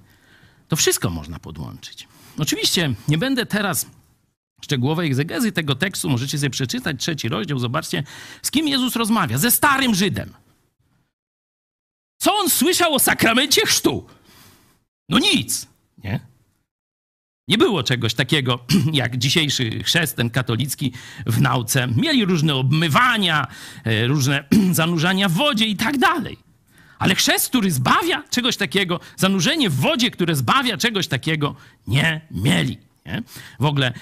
to wszystko można podłączyć. Oczywiście nie będę teraz szczegółowej egzegezy tego tekstu, możecie sobie przeczytać trzeci rozdział, zobaczcie, z kim Jezus rozmawia. Ze starym Żydem. Co on słyszał o sakramencie chrztu? No nic, nie? Nie było czegoś takiego jak dzisiejszy chrzest, ten katolicki w nauce. Mieli różne obmywania, e, różne zanurzania w wodzie i tak dalej. Ale chrzest, który zbawia czegoś takiego, zanurzenie w wodzie, które zbawia czegoś takiego, nie mieli. Nie? W ogóle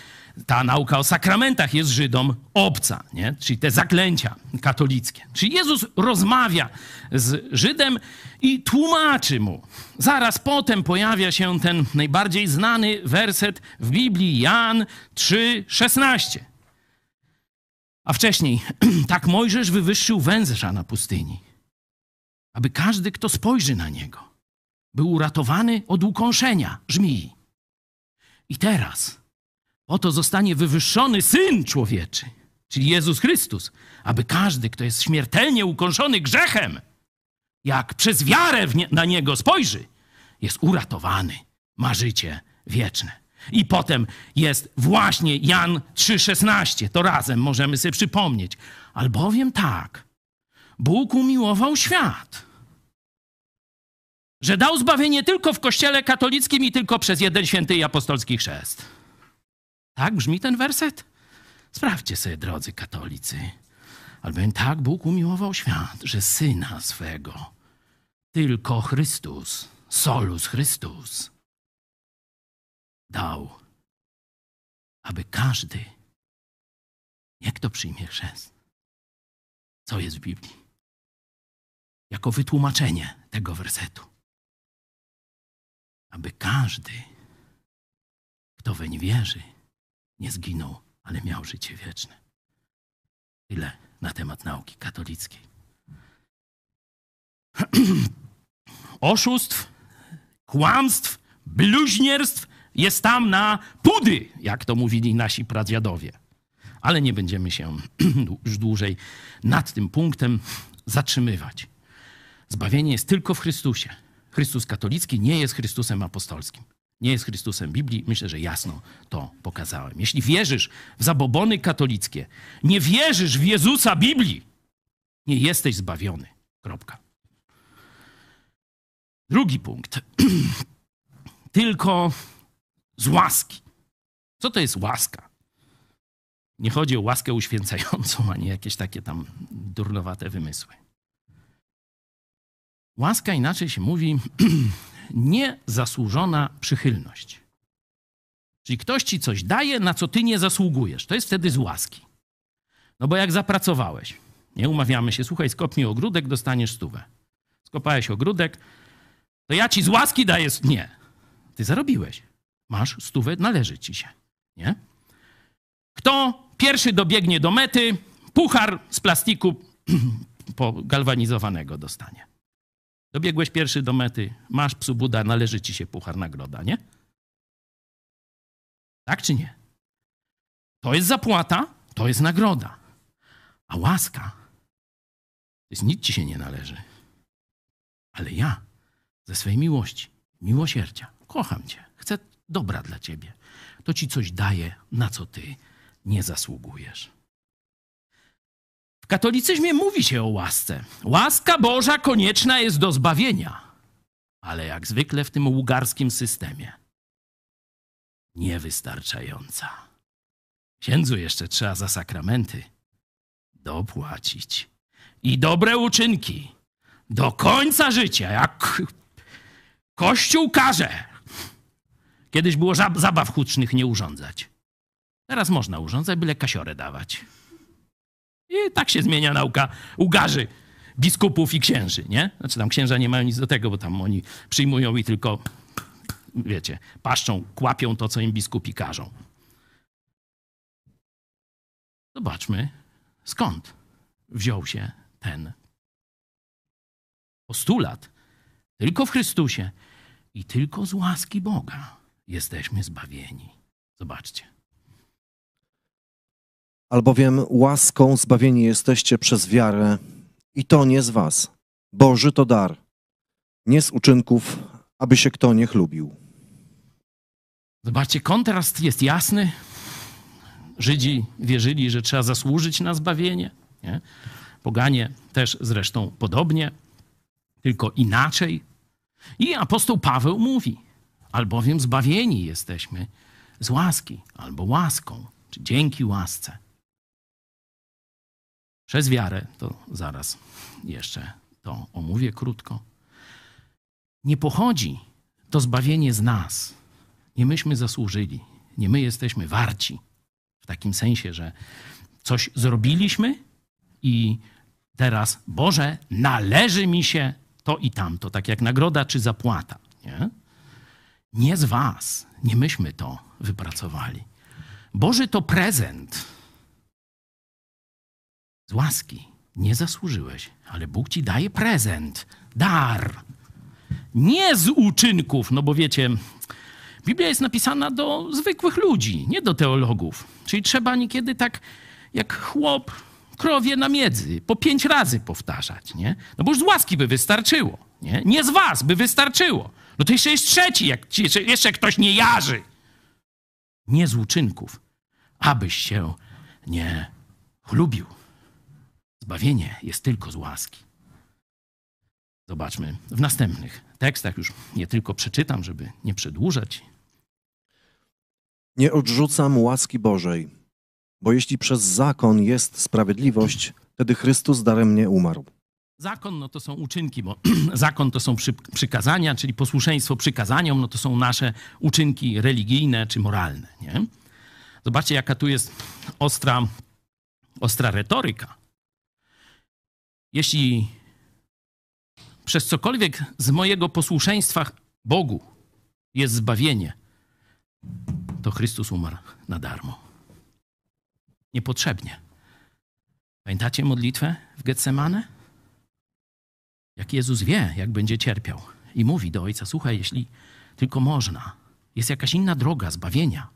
ta nauka o sakramentach jest Żydom obca, nie? czyli te zaklęcia katolickie. Czyli Jezus rozmawia z Żydem i tłumaczy mu. Zaraz potem pojawia się ten najbardziej znany werset w Biblii, Jan 3,16. A wcześniej, tak Mojżesz wywyższył węża na pustyni, aby każdy, kto spojrzy na niego, był uratowany od ukąszenia żmii. I teraz Oto zostanie wywyższony Syn Człowieczy, czyli Jezus Chrystus, aby każdy, kto jest śmiertelnie ukąszony grzechem, jak przez wiarę nie, na Niego spojrzy, jest uratowany, ma życie wieczne. I potem jest właśnie Jan 3,16. To razem możemy sobie przypomnieć. Albowiem tak, Bóg umiłował świat, że dał zbawienie tylko w Kościele katolickim i tylko przez jeden święty i apostolski chrzest. Tak brzmi ten werset? Sprawdźcie sobie, drodzy katolicy. Albowiem tak Bóg umiłował świat, że Syna swego, tylko Chrystus, solus Chrystus, dał, aby każdy, jak to przyjmie chrzest, co jest w Biblii, jako wytłumaczenie tego wersetu, aby każdy, kto weń wierzy, nie zginął, ale miał życie wieczne. Tyle na temat nauki katolickiej. oszustw, kłamstw, bluźnierstw jest tam na pudy, jak to mówili nasi pradziadowie. Ale nie będziemy się już dłużej nad tym punktem zatrzymywać. Zbawienie jest tylko w Chrystusie. Chrystus katolicki nie jest Chrystusem apostolskim. Nie jest Chrystusem Biblii. Myślę, że jasno to pokazałem. Jeśli wierzysz w zabobony katolickie, nie wierzysz w Jezusa Biblii, nie jesteś zbawiony. Kropka. Drugi punkt. Tylko z łaski. Co to jest łaska? Nie chodzi o łaskę uświęcającą, ani jakieś takie tam durnowate wymysły. Łaska inaczej się mówi niezasłużona przychylność. Czyli ktoś ci coś daje, na co ty nie zasługujesz. To jest wtedy z łaski. No bo jak zapracowałeś, nie umawiamy się, słuchaj, skopnij ogródek, dostaniesz stówę. Skopałeś ogródek, to ja ci z łaski daję. Nie. Ty zarobiłeś. Masz stówę, należy ci się. Nie? Kto pierwszy dobiegnie do mety, puchar z plastiku galwanizowanego dostanie. Dobiegłeś pierwszy do mety, masz psu Buda, należy ci się puchar nagroda, nie? Tak czy nie? To jest zapłata, to jest nagroda. A łaska to jest nic ci się nie należy. Ale ja ze swej miłości, miłosierdzia, kocham cię, chcę dobra dla ciebie. To ci coś daje, na co ty nie zasługujesz. Katolicyzmie mówi się o łasce. Łaska Boża konieczna jest do zbawienia, ale jak zwykle w tym ługarskim systemie niewystarczająca. Księdzu jeszcze trzeba za sakramenty dopłacić. I dobre uczynki do końca życia, jak Kościół każe. Kiedyś było zabaw hucznych nie urządzać. Teraz można urządzać, byle kasiorę dawać. I tak się zmienia nauka ugarzy biskupów i księży, nie? Znaczy tam księża nie mają nic do tego, bo tam oni przyjmują i tylko, wiecie, paszczą, kłapią to, co im biskupi każą. Zobaczmy, skąd wziął się ten postulat. Tylko w Chrystusie i tylko z łaski Boga jesteśmy zbawieni. Zobaczcie. Albowiem łaską zbawieni jesteście przez wiarę i to nie z was. Boży to dar, nie z uczynków, aby się kto nie chlubił. Zobaczcie, kontrast jest jasny. Żydzi wierzyli, że trzeba zasłużyć na zbawienie. Nie? Poganie też zresztą podobnie, tylko inaczej. I apostoł Paweł mówi, albowiem zbawieni jesteśmy z łaski albo łaską, czy dzięki łasce. Przez wiarę, to zaraz jeszcze to omówię krótko. Nie pochodzi to zbawienie z nas. Nie myśmy zasłużyli, nie my jesteśmy warci. W takim sensie, że coś zrobiliśmy i teraz, Boże, należy mi się to i tamto, tak jak nagroda czy zapłata. Nie, nie z Was, nie myśmy to wypracowali. Boży to prezent z łaski. Nie zasłużyłeś, ale Bóg ci daje prezent, dar. Nie z uczynków, no bo wiecie, Biblia jest napisana do zwykłych ludzi, nie do teologów. Czyli trzeba niekiedy tak jak chłop krowie na miedzy po pięć razy powtarzać, nie? No bo już z łaski by wystarczyło, nie? Nie z was by wystarczyło. No to jeszcze jest trzeci, jak jeszcze, jeszcze ktoś nie jarzy. Nie z uczynków, abyś się nie chlubił. Zbawienie jest tylko z łaski. Zobaczmy w następnych tekstach, już nie tylko przeczytam, żeby nie przedłużać. Nie odrzucam łaski Bożej, bo jeśli przez zakon jest sprawiedliwość, wtedy Chrystus darem mnie umarł. Zakon no to są uczynki, bo zakon to są przy, przykazania, czyli posłuszeństwo przykazaniom, no to są nasze uczynki religijne czy moralne. Nie? Zobaczcie, jaka tu jest ostra, ostra retoryka. Jeśli przez cokolwiek z mojego posłuszeństwa Bogu jest zbawienie, to Chrystus umarł na darmo. Niepotrzebnie. Pamiętacie modlitwę w Getsemane? Jak Jezus wie, jak będzie cierpiał i mówi do Ojca, słuchaj, jeśli tylko można, jest jakaś inna droga zbawienia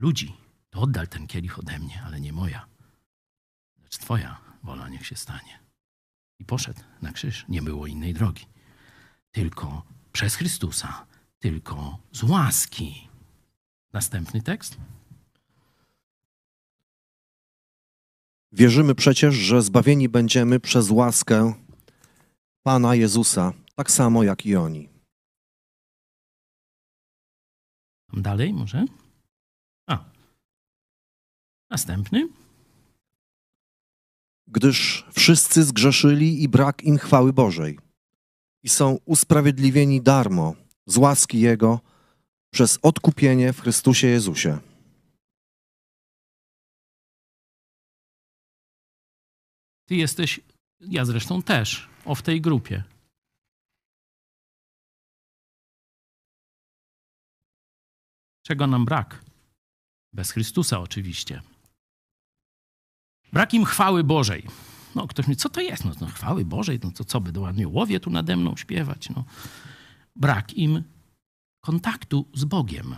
ludzi, to oddal ten kielich ode mnie, ale nie moja, lecz Twoja wola niech się stanie. I poszedł na krzyż. Nie było innej drogi. Tylko przez Chrystusa, tylko z łaski. Następny tekst. Wierzymy przecież, że zbawieni będziemy przez łaskę Pana Jezusa, tak samo jak i oni. Dalej może? A. Następny. Gdyż wszyscy zgrzeszyli i brak im chwały Bożej i są usprawiedliwieni darmo z łaski Jego przez odkupienie w Chrystusie Jezusie. Ty jesteś, ja zresztą też, o w tej grupie. Czego nam brak? Bez Chrystusa oczywiście. Brak im chwały Bożej. No, ktoś mi, co to jest? No, no chwały Bożej, no to co by do aniołowie tu nade mną śpiewać? No. Brak im kontaktu z Bogiem.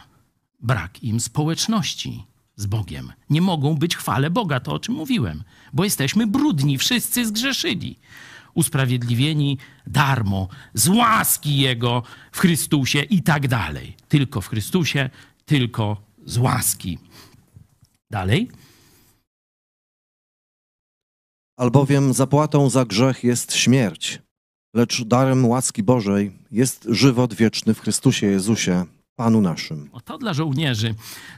Brak im społeczności z Bogiem. Nie mogą być chwale Boga, to o czym mówiłem, bo jesteśmy brudni, wszyscy zgrzeszyli. Usprawiedliwieni darmo, z łaski Jego w Chrystusie i tak dalej. Tylko w Chrystusie, tylko z łaski. Dalej. Albowiem zapłatą za grzech jest śmierć, lecz darem łaski Bożej jest żywot wieczny w Chrystusie Jezusie, Panu naszym. O to dla żołnierzy,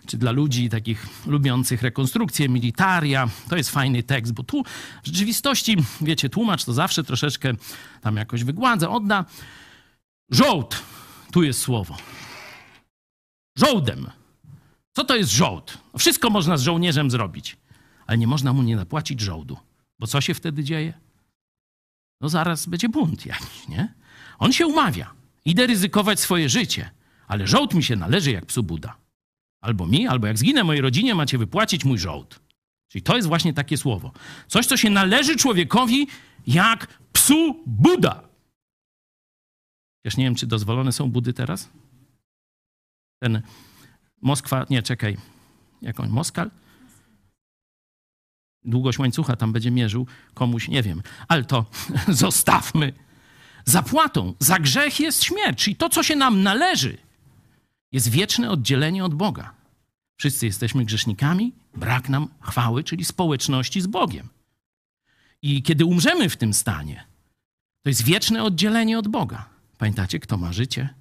czy dla ludzi takich lubiących rekonstrukcję, militaria, to jest fajny tekst, bo tu w rzeczywistości, wiecie, tłumacz to zawsze troszeczkę tam jakoś wygładza, odda. Żołd, tu jest słowo. Żołdem. Co to jest żołd? Wszystko można z żołnierzem zrobić, ale nie można mu nie napłacić żołdu. Bo co się wtedy dzieje? No zaraz będzie bunt jakiś, nie? On się umawia. Idę ryzykować swoje życie, ale żołd mi się należy jak psu Buda. Albo mi, albo jak zginę mojej rodzinie, macie wypłacić mój żołd. Czyli to jest właśnie takie słowo. Coś, co się należy człowiekowi jak psu Buda. Też nie wiem, czy dozwolone są budy teraz? Ten Moskwa, nie, czekaj, jak on, Moskal? Długość łańcucha tam będzie mierzył komuś, nie wiem, ale to zostawmy. Zapłatą za grzech jest śmierć, czyli to, co się nam należy, jest wieczne oddzielenie od Boga. Wszyscy jesteśmy grzesznikami, brak nam chwały, czyli społeczności z Bogiem. I kiedy umrzemy w tym stanie, to jest wieczne oddzielenie od Boga. Pamiętacie, kto ma życie?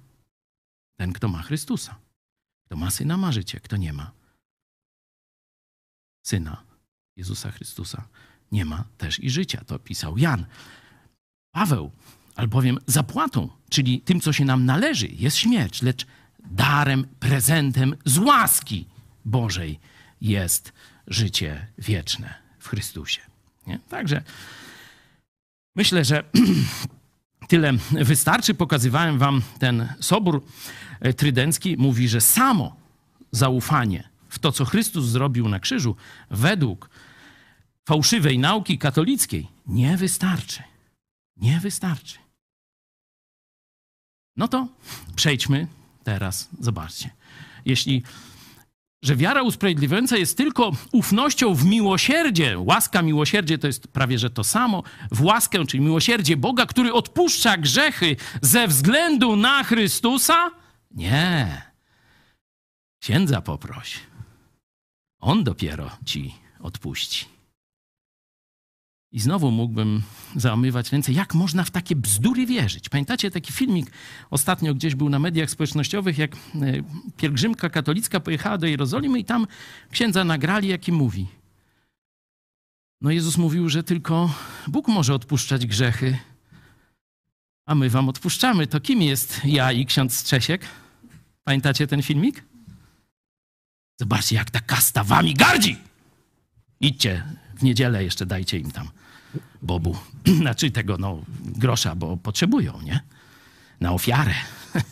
Ten, kto ma Chrystusa. Kto ma syna, ma życie. Kto nie ma syna, Jezusa Chrystusa, nie ma też i życia. To pisał Jan. Paweł, albowiem zapłatą, czyli tym, co się nam należy, jest śmierć, lecz darem, prezentem z łaski Bożej jest życie wieczne w Chrystusie. Nie? Także myślę, że tyle wystarczy. Pokazywałem wam ten sobór trydencki. Mówi, że samo zaufanie w to, co Chrystus zrobił na krzyżu, według fałszywej nauki katolickiej, nie wystarczy. Nie wystarczy. No to przejdźmy teraz, zobaczcie. Jeśli, że wiara usprawiedliwiająca jest tylko ufnością w miłosierdzie, łaska, miłosierdzie to jest prawie że to samo, w łaskę, czyli miłosierdzie Boga, który odpuszcza grzechy ze względu na Chrystusa? Nie. Księdza poproś. On dopiero ci odpuści. I znowu mógłbym załamywać ręce, jak można w takie bzdury wierzyć. Pamiętacie taki filmik ostatnio gdzieś był na mediach społecznościowych, jak e, pielgrzymka katolicka pojechała do Jerozolimy i tam księdza nagrali, jaki mówi. No Jezus mówił, że tylko Bóg może odpuszczać grzechy, a my wam odpuszczamy. To kim jest ja i ksiądz Strzesiek? Pamiętacie ten filmik? Zobaczcie, jak ta kasta wami gardzi! Idźcie w niedzielę jeszcze dajcie im tam bobu, znaczy tego no, grosza, bo potrzebują, nie? Na ofiarę.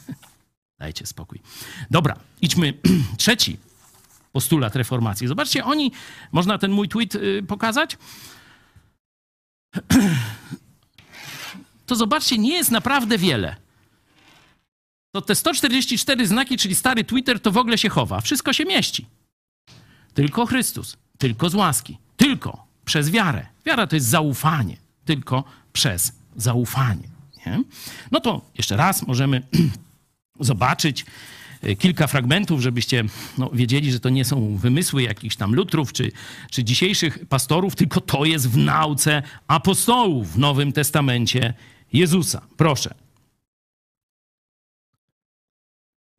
Dajcie spokój. Dobra, idźmy. Trzeci postulat reformacji. Zobaczcie, oni, można ten mój tweet y, pokazać? to zobaczcie, nie jest naprawdę wiele. To te 144 znaki, czyli stary Twitter, to w ogóle się chowa. Wszystko się mieści. Tylko Chrystus, tylko z łaski, tylko przez wiarę. Wiara to jest zaufanie, tylko przez zaufanie. Nie? No to jeszcze raz możemy zobaczyć e, kilka fragmentów, żebyście no, wiedzieli, że to nie są wymysły jakichś tam lutrów czy, czy dzisiejszych pastorów, tylko to jest w nauce apostołów w Nowym Testamencie Jezusa. Proszę.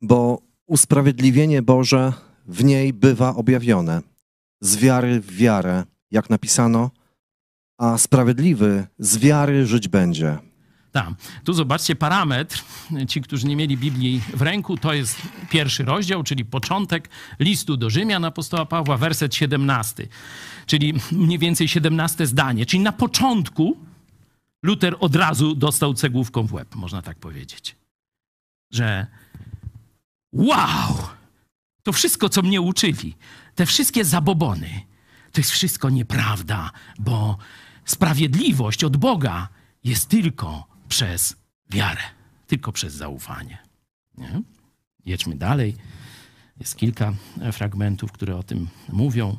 Bo usprawiedliwienie Boże w niej bywa objawione, z wiary w wiarę, jak napisano, a sprawiedliwy z wiary żyć będzie. Tak, tu zobaczcie parametr. Ci, którzy nie mieli Biblii w ręku, to jest pierwszy rozdział, czyli początek listu do Rzymian apostoła Pawła, werset 17, czyli mniej więcej 17 zdanie. Czyli na początku Luter od razu dostał cegłówką w łeb, można tak powiedzieć. Że wow, to wszystko, co mnie uczyli, te wszystkie zabobony, to jest wszystko nieprawda, bo sprawiedliwość od Boga jest tylko przez wiarę, tylko przez zaufanie. Nie? Jedźmy dalej. Jest kilka fragmentów, które o tym mówią.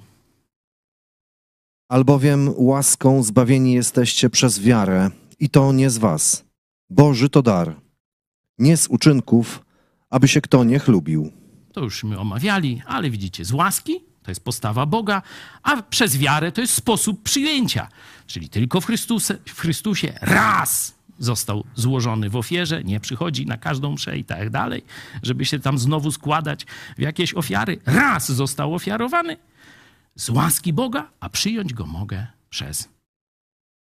Albowiem łaską zbawieni jesteście przez wiarę, i to nie z was. Boży to dar, nie z uczynków, aby się kto nie chlubił. To już my omawiali, ale widzicie, z łaski to jest postawa Boga, a przez wiarę to jest sposób przyjęcia. Czyli tylko w, Chrystuse, w Chrystusie raz został złożony w ofierze, nie przychodzi na każdą mszę i tak dalej, żeby się tam znowu składać w jakieś ofiary. Raz został ofiarowany z łaski Boga, a przyjąć go mogę przez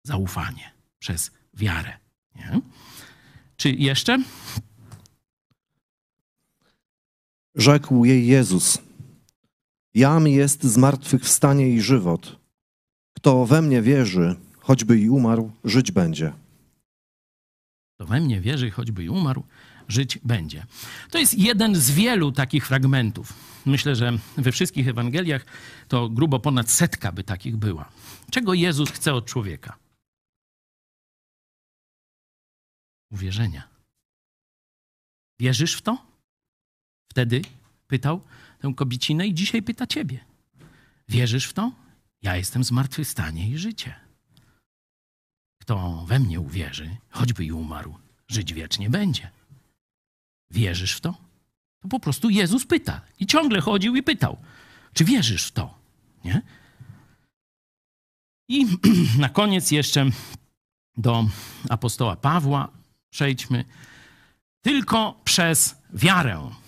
zaufanie, przez wiarę. Nie? Czy jeszcze? Rzekł jej Jezus: Jam jest zmartwychwstanie i żywot. Kto we mnie wierzy, choćby i umarł, żyć będzie. Kto we mnie wierzy, choćby i umarł, żyć będzie. To jest jeden z wielu takich fragmentów. Myślę, że we wszystkich Ewangeliach to grubo ponad setka by takich była. Czego Jezus chce od człowieka? Uwierzenia. Wierzysz w to? Wtedy pytał tę kobiecinę i dzisiaj pyta ciebie. Wierzysz w to? Ja jestem zmartwychwstanie i życie. Kto we mnie uwierzy, choćby i umarł, żyć wiecznie będzie. Wierzysz w to? To po prostu Jezus pyta. I ciągle chodził i pytał, czy wierzysz w to? Nie? I na koniec jeszcze do apostoła Pawła przejdźmy. Tylko przez wiarę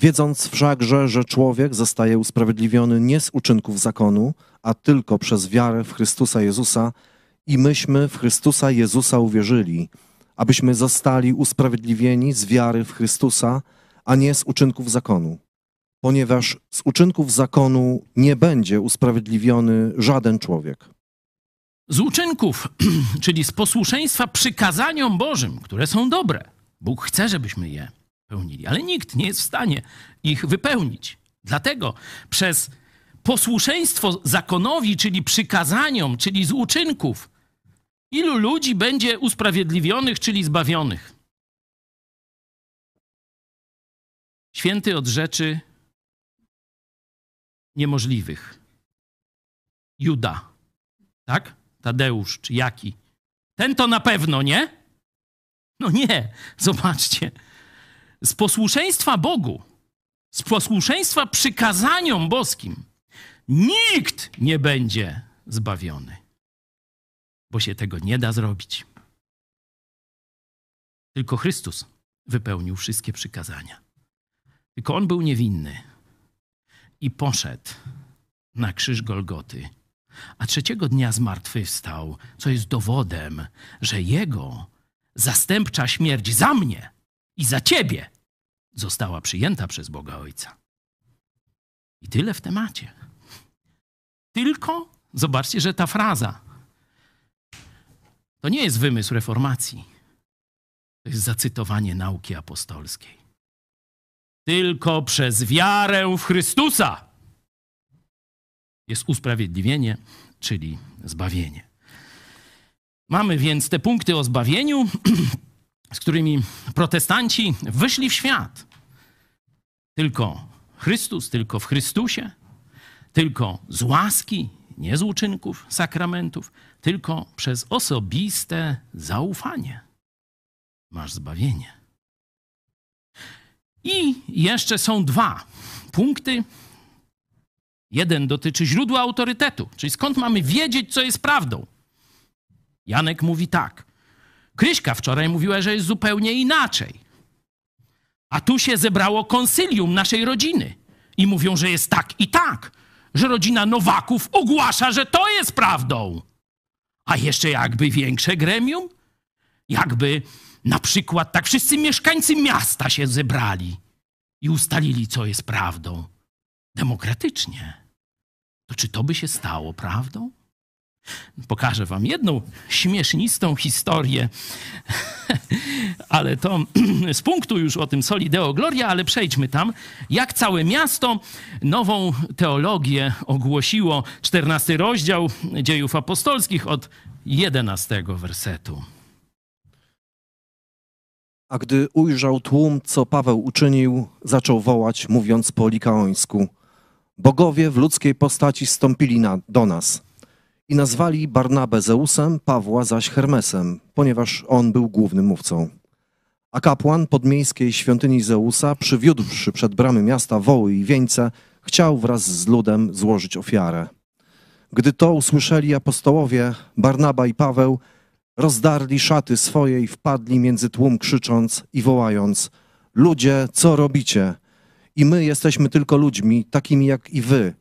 Wiedząc wszakże, że człowiek zostaje usprawiedliwiony nie z uczynków zakonu, a tylko przez wiarę w Chrystusa Jezusa, i myśmy w Chrystusa Jezusa uwierzyli, abyśmy zostali usprawiedliwieni z wiary w Chrystusa, a nie z uczynków zakonu. Ponieważ z uczynków zakonu nie będzie usprawiedliwiony żaden człowiek. Z uczynków, czyli z posłuszeństwa przykazaniom Bożym, które są dobre. Bóg chce, żebyśmy je pełnili, ale nikt nie jest w stanie ich wypełnić. Dlatego przez posłuszeństwo zakonowi, czyli przykazaniom, czyli z uczynków, ilu ludzi będzie usprawiedliwionych, czyli zbawionych? Święty od rzeczy niemożliwych. Juda, tak? Tadeusz, czy jaki? Ten to na pewno, nie? No nie, zobaczcie z posłuszeństwa Bogu, z posłuszeństwa przykazaniom boskim, nikt nie będzie zbawiony, bo się tego nie da zrobić. Tylko Chrystus wypełnił wszystkie przykazania. Tylko on był niewinny i poszedł na krzyż Golgoty, a trzeciego dnia zmartwychwstał, co jest dowodem, że jego zastępcza śmierć za mnie i za ciebie została przyjęta przez Boga Ojca. I tyle w temacie. Tylko zobaczcie, że ta fraza to nie jest wymysł reformacji. To jest zacytowanie nauki apostolskiej. Tylko przez wiarę w Chrystusa jest usprawiedliwienie, czyli zbawienie. Mamy więc te punkty o zbawieniu, z którymi protestanci wyszli w świat. Tylko Chrystus, tylko w Chrystusie, tylko z łaski, nie z uczynków, sakramentów, tylko przez osobiste zaufanie masz zbawienie. I jeszcze są dwa punkty. Jeden dotyczy źródła autorytetu, czyli skąd mamy wiedzieć, co jest prawdą. Janek mówi tak. Kryśka wczoraj mówiła, że jest zupełnie inaczej. A tu się zebrało konsylium naszej rodziny i mówią, że jest tak i tak, że rodzina Nowaków ogłasza, że to jest prawdą. A jeszcze jakby większe gremium, jakby na przykład tak wszyscy mieszkańcy miasta się zebrali i ustalili, co jest prawdą demokratycznie. To czy to by się stało prawdą? Pokażę wam jedną śmiesznistą historię, ale to z punktu już o tym Soli Deo Gloria, ale przejdźmy tam. Jak całe miasto nową teologię ogłosiło, 14 rozdział dziejów apostolskich od 11 wersetu. A gdy ujrzał tłum, co Paweł uczynił, zaczął wołać, mówiąc po likaońsku: Bogowie w ludzkiej postaci stąpili na, do nas i nazwali Barnabę Zeusem, Pawła zaś Hermesem, ponieważ on był głównym mówcą. A kapłan podmiejskiej świątyni Zeusa, przywiódłszy przed bramy miasta woły i wieńce, chciał wraz z ludem złożyć ofiarę. Gdy to usłyszeli apostołowie, Barnaba i Paweł, rozdarli szaty swoje i wpadli między tłum, krzycząc i wołając: Ludzie, co robicie? I my jesteśmy tylko ludźmi, takimi jak i wy.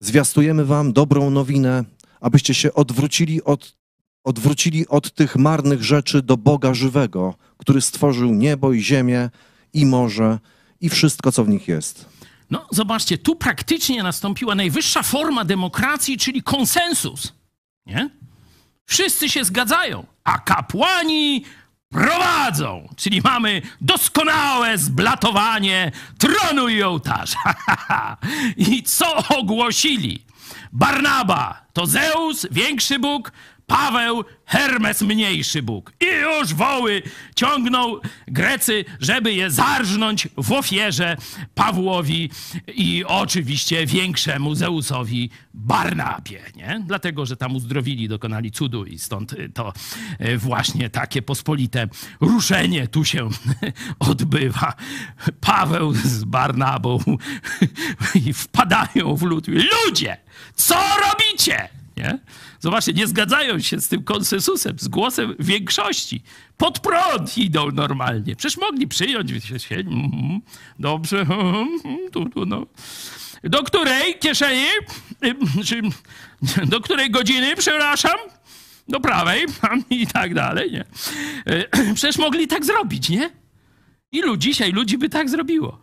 Zwiastujemy wam dobrą nowinę, abyście się odwrócili od, odwrócili od tych marnych rzeczy do Boga żywego, który stworzył niebo i ziemię i morze i wszystko, co w nich jest. No, zobaczcie, tu praktycznie nastąpiła najwyższa forma demokracji, czyli konsensus. Nie? Wszyscy się zgadzają, a kapłani prowadzą. Czyli mamy doskonałe zblatowanie tronu i ołtarza. I co ogłosili? Barnaba. To Zeus, większy Bóg, Paweł, Hermes, mniejszy Bóg. I już woły ciągną Grecy, żeby je zarżnąć w ofierze Pawłowi i oczywiście większemu Zeusowi Barnabie, nie? Dlatego, że tam uzdrowili, dokonali cudu i stąd to e, właśnie takie pospolite ruszenie tu się odbywa. Paweł z Barnabą i wpadają w lud. Ludzie, co robicie? Nie? Zobaczcie, nie zgadzają się z tym konsensusem, z głosem większości. Pod prąd idą normalnie. Przecież mogli przyjąć. Mm, dobrze. mm, Tu, tu, no. Do której kieszeni? Do której godziny, przepraszam? Do prawej i tak dalej, nie? Przecież mogli tak zrobić, nie? Ilu dzisiaj ludzi by tak zrobiło?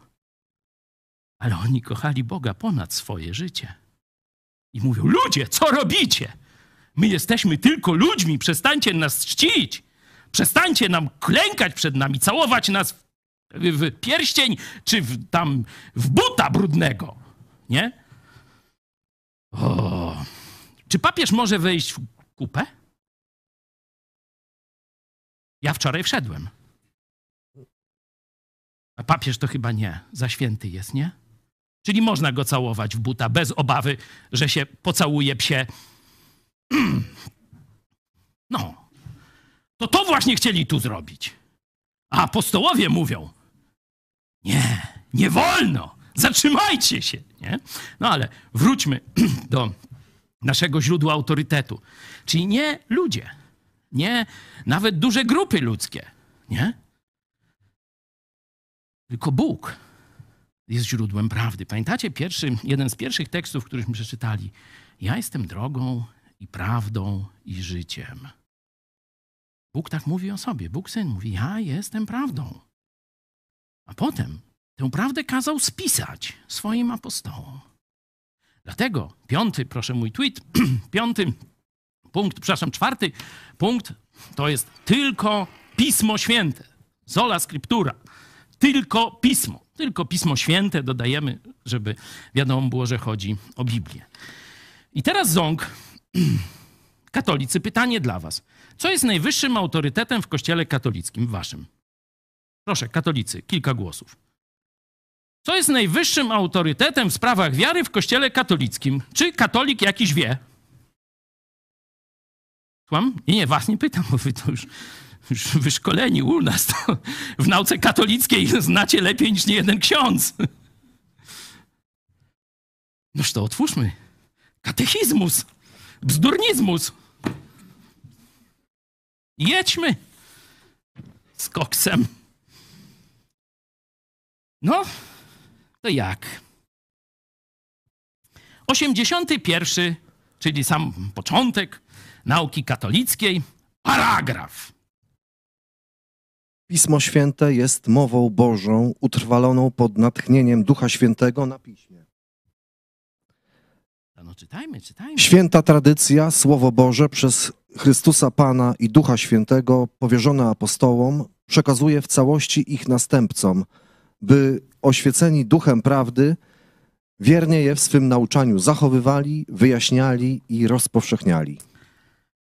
Ale oni kochali Boga ponad swoje życie. I mówią: Ludzie, co robicie? My jesteśmy tylko ludźmi, przestańcie nas czcić. Przestańcie nam klękać przed nami, całować nas w, w pierścień czy w, tam w buta brudnego. Nie? O. Czy papież może wejść w kupę? Ja wczoraj wszedłem. A papież to chyba nie. Za święty jest, nie? Czyli można go całować w buta bez obawy, że się pocałuje psie. No. To to właśnie chcieli tu zrobić. A apostołowie mówią: Nie, nie wolno, zatrzymajcie się. Nie? No ale wróćmy do naszego źródła autorytetu. Czyli nie ludzie, nie nawet duże grupy ludzkie, nie? Tylko Bóg jest źródłem prawdy. Pamiętacie pierwszy, jeden z pierwszych tekstów, któryśmy przeczytali? Ja jestem drogą i prawdą i życiem. Bóg tak mówi o sobie. Bóg Syn mówi: Ja jestem prawdą. A potem tę prawdę kazał spisać swoim apostołom. Dlatego piąty, proszę mój tweet, piąty punkt, przepraszam, czwarty punkt to jest tylko Pismo Święte. Zola Scriptura. Tylko Pismo. Tylko Pismo Święte dodajemy, żeby wiadomo było, że chodzi o Biblię. I teraz ząg Katolicy, pytanie dla was. Co jest najwyższym autorytetem w kościele katolickim waszym? Proszę, katolicy, kilka głosów. Co jest najwyższym autorytetem w sprawach wiary w kościele katolickim? Czy katolik jakiś wie? Słucham? Nie, nie, was nie pytam, bo wy to już, już wyszkoleni u nas. To w nauce katolickiej znacie lepiej niż niejeden ksiądz. Noż to otwórzmy. Katechizmus, bzdurnizmus. Jedźmy z koksem. No, to jak? 81, czyli sam początek nauki katolickiej, paragraf. Pismo Święte jest mową Bożą, utrwaloną pod natchnieniem Ducha Świętego na piśmie. No czytajmy, czytajmy. Święta tradycja, Słowo Boże przez Chrystusa Pana i Ducha Świętego powierzone apostołom przekazuje w całości ich następcom, by oświeceni duchem prawdy wiernie je w swym nauczaniu zachowywali, wyjaśniali i rozpowszechniali.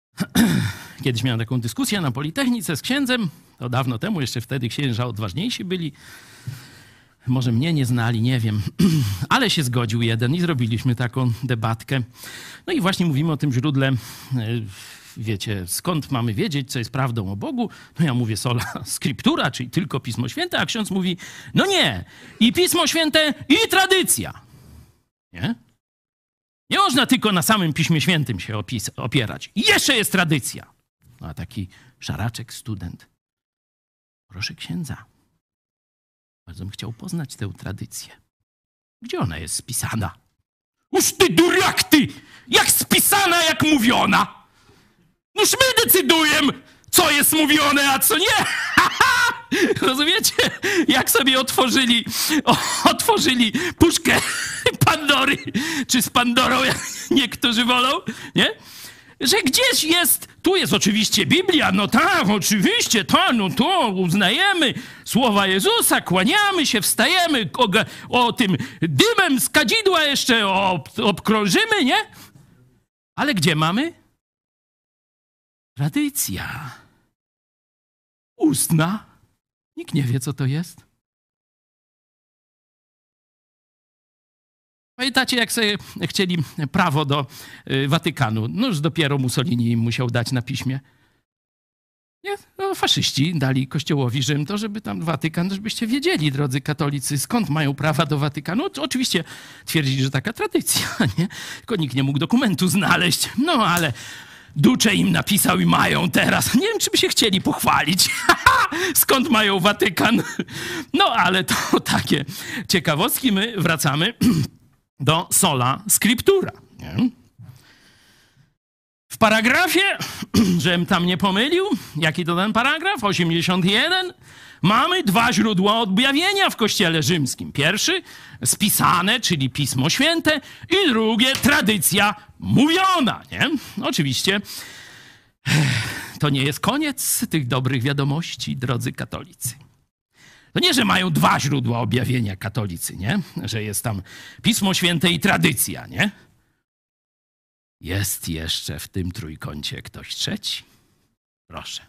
Kiedyś miałem taką dyskusję na Politechnice z księdzem, to dawno temu, jeszcze wtedy księża odważniejsi byli. Może mnie nie znali, nie wiem, ale się zgodził jeden i zrobiliśmy taką debatkę. No i właśnie mówimy o tym źródle. e, Wiecie, skąd mamy wiedzieć, co jest prawdą o Bogu? No ja mówię sola scriptura, czyli tylko Pismo Święte, a ksiądz mówi, no nie, i Pismo Święte, i tradycja. Nie? Nie można tylko na samym Piśmie Świętym się opierać. Jeszcze jest tradycja. No a taki szaraczek student. Proszę księdza. Bardzo bym chciał poznać tę tradycję. Gdzie ona jest spisana? Uż ty duriak ty! Jak spisana, jak mówiona! Noż my decydujemy, co jest mówione, a co nie! Rozumiecie? Jak sobie otworzyli, otworzyli puszkę Pandory, czy z Pandorą, jak niektórzy wolą, nie? Że gdzieś jest, tu jest oczywiście Biblia, no tak, oczywiście, to, no to uznajemy słowa Jezusa, kłaniamy się, wstajemy, o, o tym dymem z kadzidła jeszcze ob, obkrążymy, nie? Ale gdzie mamy? Tradycja. Ustna. Nikt nie wie, co to jest. Pamiętacie, jak sobie chcieli prawo do y, Watykanu? No już dopiero Mussolini im musiał dać na piśmie. Nie? No, faszyści dali Kościołowi Rzym to, żeby tam Watykan, żebyście wiedzieli, drodzy katolicy, skąd mają prawa do Watykanu. Oczywiście twierdzili, że taka tradycja, nie? Tylko nikt nie mógł dokumentu znaleźć. No ale Ducze im napisał i mają teraz. Nie wiem, czy by się chcieli pochwalić. Skąd mają Watykan? No ale to takie ciekawostki. My wracamy do sola scriptura. Nie? W paragrafie, żebym tam nie pomylił, jaki to ten paragraf? 81. Mamy dwa źródła objawienia w Kościele Rzymskim. Pierwszy, spisane, czyli Pismo Święte, i drugie, tradycja mówiona. Nie? Oczywiście to nie jest koniec tych dobrych wiadomości, drodzy katolicy. To nie, że mają dwa źródła objawienia katolicy, nie? Że jest tam Pismo Święte i tradycja, nie? Jest jeszcze w tym trójkącie ktoś trzeci? Proszę.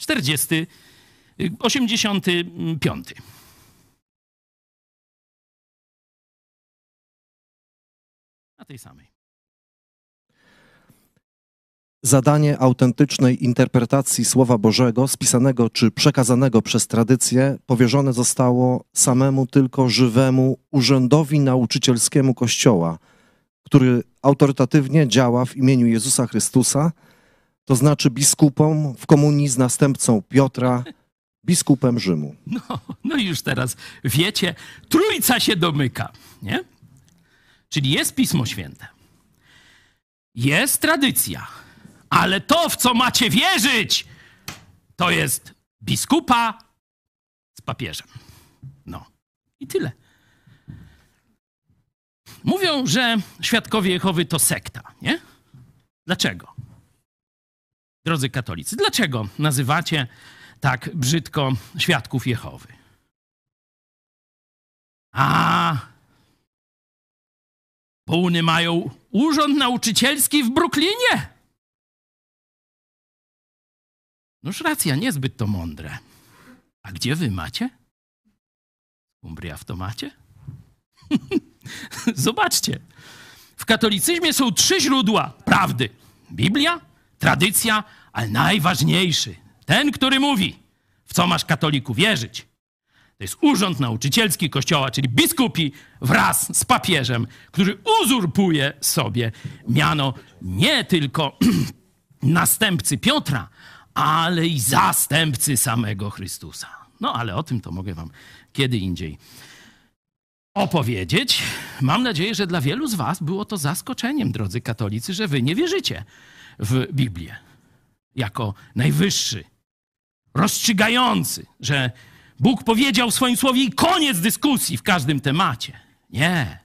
Czterdziesty, osiemdziesiąty piąty. Na tej samej. Zadanie autentycznej interpretacji Słowa Bożego, spisanego czy przekazanego przez tradycję, powierzone zostało samemu tylko żywemu urzędowi nauczycielskiemu Kościoła, który autorytatywnie działa w imieniu Jezusa Chrystusa, to znaczy biskupom w komunii z następcą Piotra, biskupem Rzymu. No, no już teraz wiecie, trójca się domyka, nie? Czyli jest Pismo Święte, jest tradycja, ale to, w co macie wierzyć, to jest biskupa z papieżem. No i tyle. Mówią, że świadkowie Jehowy to sekta, nie? Dlaczego? Drodzy katolicy, dlaczego nazywacie tak brzydko świadków Jehowy? A, Bo mają urząd nauczycielski w Brooklynie. Noż racja, niezbyt to mądre. A gdzie wy macie? Umbria w tomacie? Zobaczcie. W katolicyzmie są trzy źródła prawdy: Biblia, tradycja, ale najważniejszy ten, który mówi, w co masz katoliku wierzyć. To jest urząd nauczycielski Kościoła, czyli biskupi wraz z papieżem, który uzurpuje sobie miano nie tylko następcy Piotra, ale i zastępcy samego Chrystusa. No ale o tym to mogę wam kiedy indziej opowiedzieć. Mam nadzieję, że dla wielu z was było to zaskoczeniem, drodzy katolicy, że wy nie wierzycie w Biblię jako najwyższy, rozstrzygający, że Bóg powiedział w swoim słowie i koniec dyskusji w każdym temacie. Nie.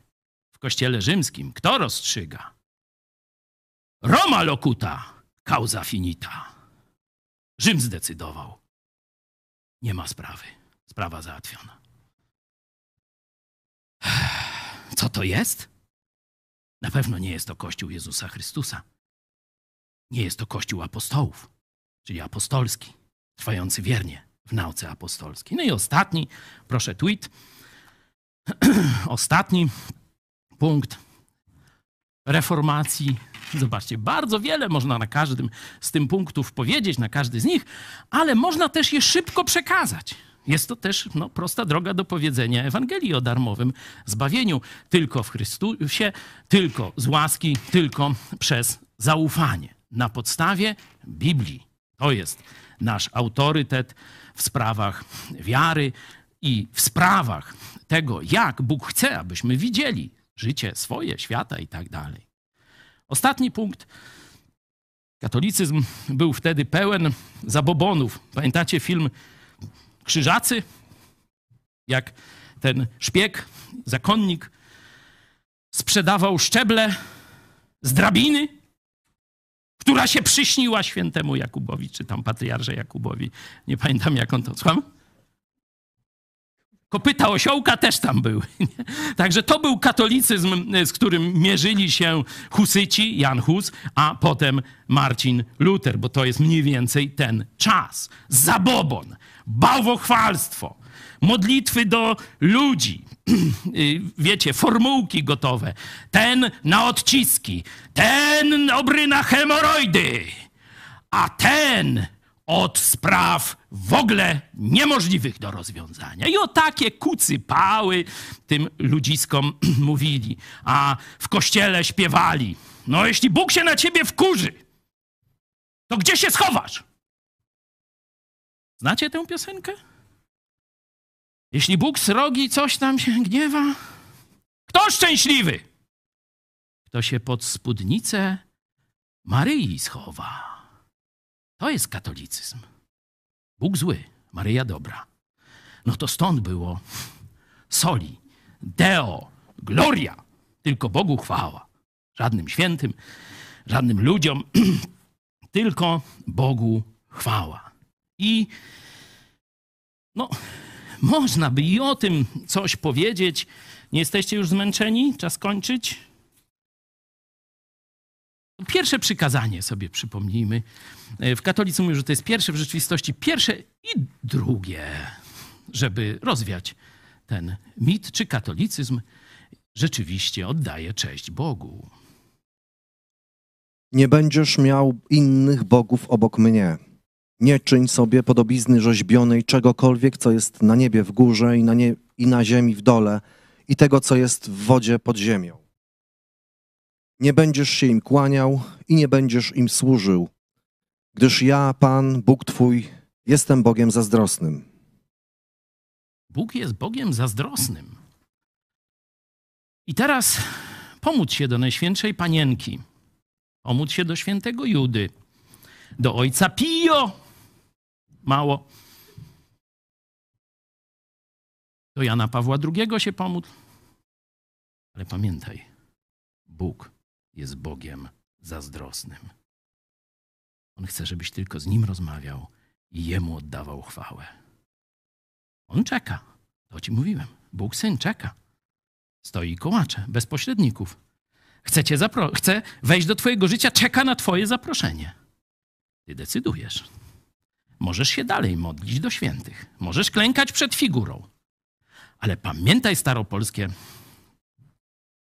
W Kościele Rzymskim kto rozstrzyga? Roma locuta, causa finita. Rzym zdecydował. Nie ma sprawy. Sprawa załatwiona. Co to jest? Na pewno nie jest to Kościół Jezusa Chrystusa. Nie jest to Kościół apostołów, czyli apostolski, trwający wiernie w nauce apostolskiej. No i ostatni, proszę tweet. ostatni punkt reformacji. Zobaczcie, bardzo wiele można na każdym z tym punktów powiedzieć, na każdy z nich, ale można też je szybko przekazać. Jest to też no, prosta droga do powiedzenia Ewangelii o darmowym zbawieniu. Tylko w Chrystusie, tylko z łaski, tylko przez zaufanie. Na podstawie Biblii. To jest nasz autorytet w sprawach wiary i w sprawach tego, jak Bóg chce, abyśmy widzieli życie swoje, świata i tak dalej. Ostatni punkt. Katolicyzm był wtedy pełen zabobonów. Pamiętacie film Krzyżacy? Jak ten szpieg, zakonnik sprzedawał szczeble z drabiny, która się przyśniła świętemu Jakubowi, czy tam patriarze Jakubowi. Nie pamiętam, jak on to... Słucham? Kopyta osiołka też tam były. Także to był katolicyzm, z którym mierzyli się Husyci, Jan Hus, a potem Marcin Luther, bo to jest mniej więcej ten czas. Zabobon, bałwochwalstwo, modlitwy do ludzi, wiecie, formułki gotowe, ten na odciski, ten obry na hemoroidy, a ten od spraw w ogóle niemożliwych do rozwiązania. I o takie kucy pały tym ludziskom mówili, a w kościele śpiewali. No jeśli Bóg się na ciebie wkurzy, to gdzie się schowasz? Znacie tę piosenkę? Jeśli Bóg srogi coś tam się gniewa, kto szczęśliwy? Kto się pod spódnicę Maryi schowa. To jest katolicyzm. Bóg zły, Maryja dobra. No to stąd było soli, deo, gloria, tylko Bogu chwała. Żadnym świętym, żadnym ludziom, tylko Bogu chwała. I no, można by i o tym coś powiedzieć. Nie jesteście już zmęczeni? Czas kończyć? Pierwsze przykazanie sobie przypomnijmy. W katolicyzmie mówią, że to jest pierwsze, w rzeczywistości pierwsze i drugie, żeby rozwiać ten mit, czy katolicyzm rzeczywiście oddaje cześć Bogu. Nie będziesz miał innych bogów obok mnie. Nie czyń sobie podobizny rzeźbionej czegokolwiek, co jest na niebie w górze i na, nie, i na ziemi w dole, i tego, co jest w wodzie pod ziemią. Nie będziesz się im kłaniał i nie będziesz im służył, gdyż ja, Pan, Bóg Twój, jestem Bogiem zazdrosnym. Bóg jest Bogiem zazdrosnym. I teraz pomóc się do Najświętszej Panienki, pomóc się do świętego Judy, do ojca Pio, mało, do Jana Pawła II się pomóc. Ale pamiętaj, Bóg jest Bogiem zazdrosnym. On chce, żebyś tylko z Nim rozmawiał i Jemu oddawał chwałę. On czeka. To ci mówiłem. Bóg Syn czeka. Stoi kołacze, bez pośredników. Chce, cię zapro- chce wejść do twojego życia, czeka na twoje zaproszenie. Ty decydujesz. Możesz się dalej modlić do świętych. Możesz klękać przed figurą. Ale pamiętaj staropolskie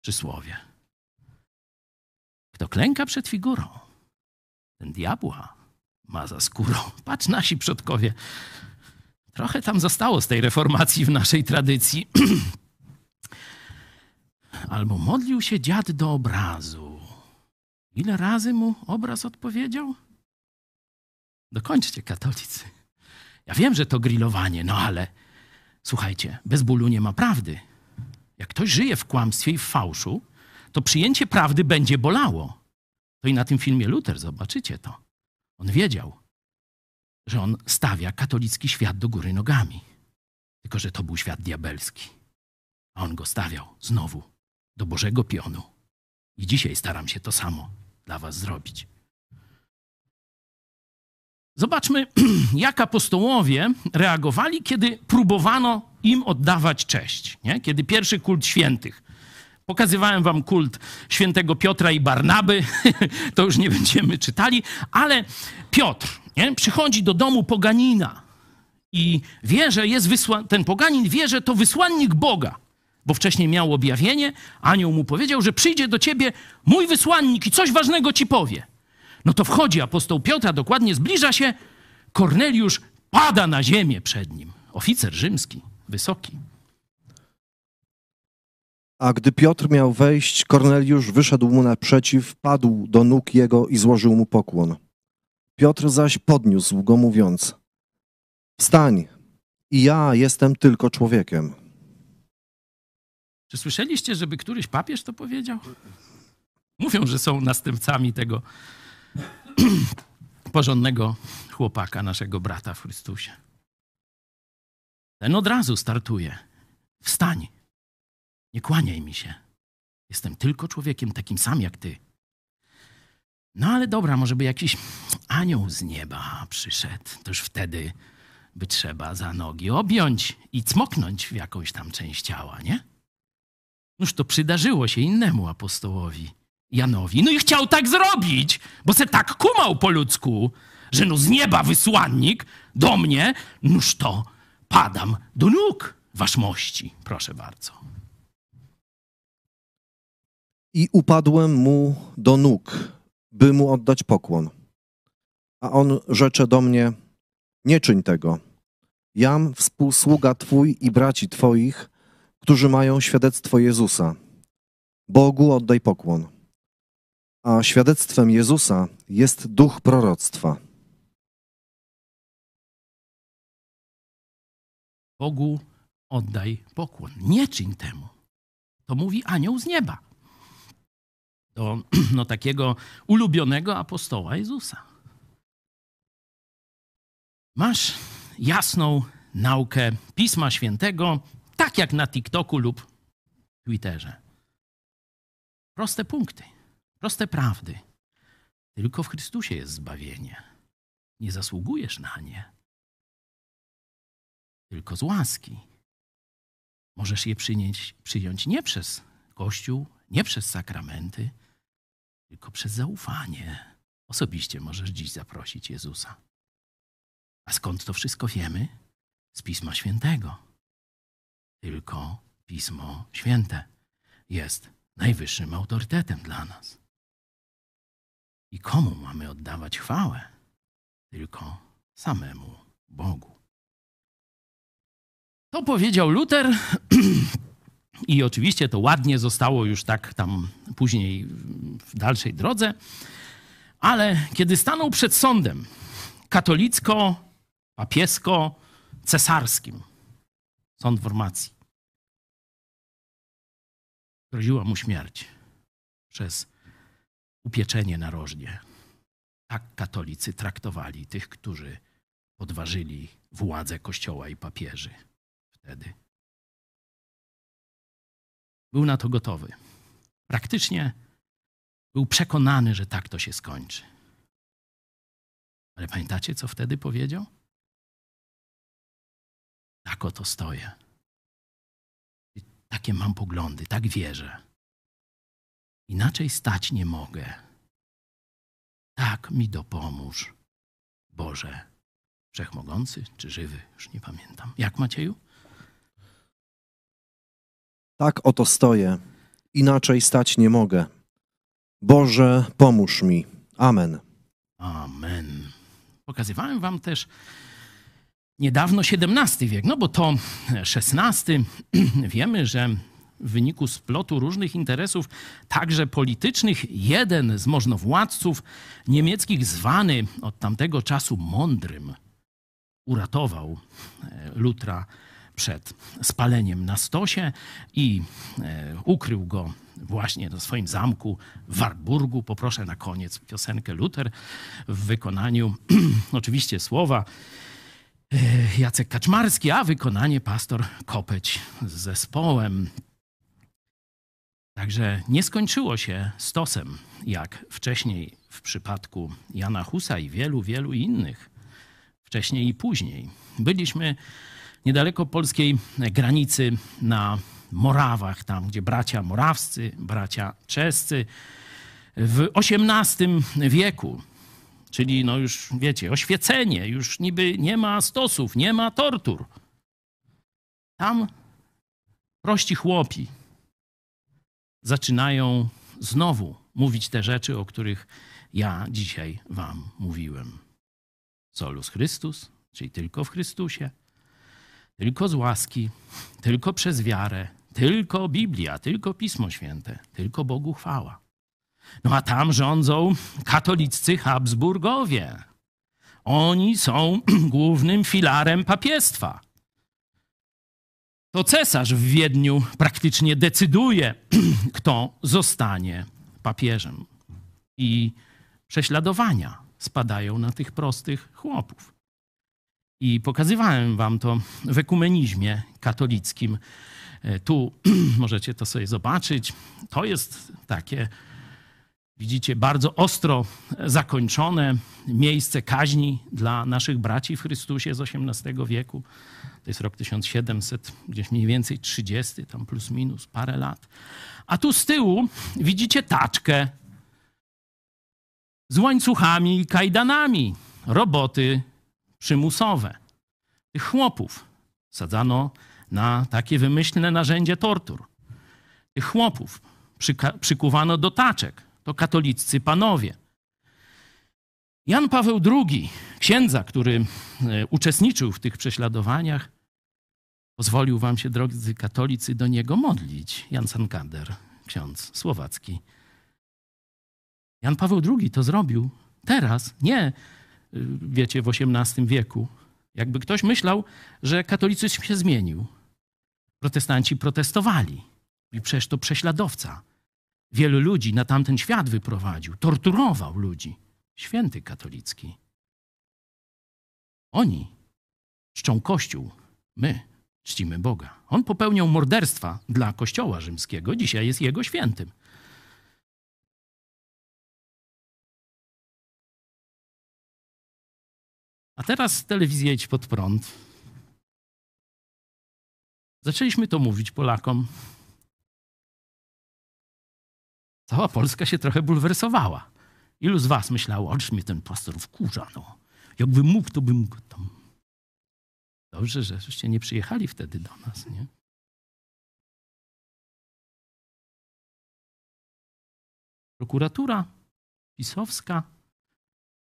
przysłowie. Kto klęka przed figurą, ten diabła ma za skórą. Patrz, nasi przodkowie. Trochę tam zostało z tej reformacji w naszej tradycji. Albo modlił się dziad do obrazu. Ile razy mu obraz odpowiedział? Dokończcie, katolicy. Ja wiem, że to grillowanie, no ale słuchajcie, bez bólu nie ma prawdy. Jak ktoś żyje w kłamstwie i w fałszu, to przyjęcie prawdy będzie bolało. To i na tym filmie Luther zobaczycie to. On wiedział, że on stawia katolicki świat do góry nogami. Tylko, że to był świat diabelski. A on go stawiał znowu do Bożego pionu. I dzisiaj staram się to samo dla was zrobić. Zobaczmy, jak apostołowie reagowali, kiedy próbowano im oddawać cześć. Nie? Kiedy pierwszy kult świętych. Pokazywałem wam kult świętego Piotra i Barnaby, to już nie będziemy czytali, ale Piotr nie? przychodzi do domu poganina i wie, że jest wysła... ten poganin wie, że to wysłannik Boga, bo wcześniej miał objawienie, anioł mu powiedział, że przyjdzie do ciebie mój wysłannik i coś ważnego ci powie. No to wchodzi apostoł Piotra, dokładnie zbliża się, Korneliusz pada na ziemię przed nim. Oficer rzymski, wysoki. A gdy Piotr miał wejść, Korneliusz wyszedł mu naprzeciw, padł do nóg jego i złożył mu pokłon. Piotr zaś podniósł go, mówiąc: Wstań, i ja jestem tylko człowiekiem. Czy słyszeliście, żeby któryś papież to powiedział? Mówią, że są następcami tego porządnego chłopaka, naszego brata w Chrystusie. Ten od razu startuje. Wstań. Nie kłaniaj mi się. Jestem tylko człowiekiem takim sam jak ty. No ale dobra, może by jakiś anioł z nieba przyszedł. To już wtedy by trzeba za nogi objąć i cmoknąć w jakąś tam część ciała, nie? Noż to przydarzyło się innemu apostołowi, Janowi. No i chciał tak zrobić, bo se tak kumał po ludzku, że no z nieba wysłannik do mnie, noż to padam do nóg waszmości. Proszę bardzo. I upadłem mu do nóg, by mu oddać pokłon. A on rzecze do mnie: Nie czyń tego. Jam współsługa twój i braci twoich, którzy mają świadectwo Jezusa. Bogu oddaj pokłon. A świadectwem Jezusa jest duch proroctwa. Bogu oddaj pokłon. Nie czyń temu. To mówi anioł z nieba. Do no, takiego ulubionego apostoła Jezusa. Masz jasną naukę Pisma Świętego, tak jak na TikToku lub Twitterze. Proste punkty, proste prawdy. Tylko w Chrystusie jest zbawienie. Nie zasługujesz na nie. Tylko z łaski. Możesz je przyjąć, przyjąć nie przez Kościół, nie przez sakramenty, tylko przez zaufanie. Osobiście możesz dziś zaprosić Jezusa. A skąd to wszystko wiemy? Z Pisma Świętego. Tylko Pismo Święte jest najwyższym autorytetem dla nas. I komu mamy oddawać chwałę? Tylko samemu Bogu. To powiedział Luter. I oczywiście to ładnie zostało już tak tam później w dalszej drodze. Ale kiedy stanął przed sądem katolicko-papiesko-cesarskim, sąd formacji, groziła mu śmierć przez upieczenie na rożnie. Tak katolicy traktowali tych, którzy podważyli władzę Kościoła i papieży wtedy. Był na to gotowy. Praktycznie był przekonany, że tak to się skończy. Ale pamiętacie, co wtedy powiedział? Tak oto stoję. Takie mam poglądy, tak wierzę. Inaczej stać nie mogę. Tak mi dopomóż, Boże, wszechmogący czy żywy, już nie pamiętam. Jak Macieju? Tak oto stoję, inaczej stać nie mogę. Boże, pomóż mi. Amen. Amen. Pokazywałem wam też niedawno XVII wiek, no bo to XVI. Wiemy, że w wyniku splotu różnych interesów, także politycznych, jeden z możnowładców niemieckich, zwany od tamtego czasu mądrym, uratował e, Lutra przed spaleniem na stosie i e, ukrył go właśnie w swoim zamku w Wartburgu. Poproszę na koniec piosenkę Luter w wykonaniu oczywiście słowa e, Jacek Kaczmarski, a wykonanie pastor Kopeć z zespołem. Także nie skończyło się stosem, jak wcześniej w przypadku Jana Husa i wielu, wielu innych, wcześniej i później. Byliśmy niedaleko polskiej granicy na Morawach, tam gdzie bracia morawscy, bracia czescy w XVIII wieku, czyli no już wiecie, oświecenie, już niby nie ma stosów, nie ma tortur. Tam prości chłopi zaczynają znowu mówić te rzeczy, o których ja dzisiaj wam mówiłem. Solus Chrystus, czyli tylko w Chrystusie, tylko z łaski, tylko przez wiarę, tylko Biblia, tylko Pismo Święte, tylko Bogu chwała. No a tam rządzą katoliccy Habsburgowie. Oni są głównym filarem papiestwa. To cesarz w Wiedniu praktycznie decyduje, kto zostanie papieżem. I prześladowania spadają na tych prostych chłopów. I pokazywałem wam to w ekumenizmie katolickim. E, Tu możecie to sobie zobaczyć. To jest takie, widzicie, bardzo ostro zakończone miejsce kaźni dla naszych braci w Chrystusie z XVIII wieku. To jest rok 1700, gdzieś mniej więcej 30, tam plus minus parę lat. A tu z tyłu widzicie taczkę z łańcuchami i kajdanami, roboty przymusowe. Tych chłopów sadzano na takie wymyślne narzędzie tortur. Tych chłopów przykuwano do taczek. To katoliccy panowie. Jan Paweł II, księdza, który e, uczestniczył w tych prześladowaniach, pozwolił wam się, drodzy katolicy, do niego modlić. Jan Sankander, ksiądz słowacki. Jan Paweł II to zrobił teraz, nie wiecie, w XVIII wieku. Jakby ktoś myślał, że katolicyzm się zmienił. Protestanci protestowali. I przecież to prześladowca. Wielu ludzi na tamten świat wyprowadził, torturował ludzi. Święty katolicki. Oni czczą Kościół, my czcimy Boga. On popełniał morderstwa dla Kościoła rzymskiego, dzisiaj jest jego świętym. A teraz telewizja idź pod prąd. Zaczęliśmy to mówić Polakom. Cała Polska się trochę bulwersowała. Ilu z was myślało, ależ mnie ten pastor wkurza, no. Jakby mógł, to bym go tam... Dobrze, że żeście nie przyjechali wtedy do nas, nie? Prokuratura pisowska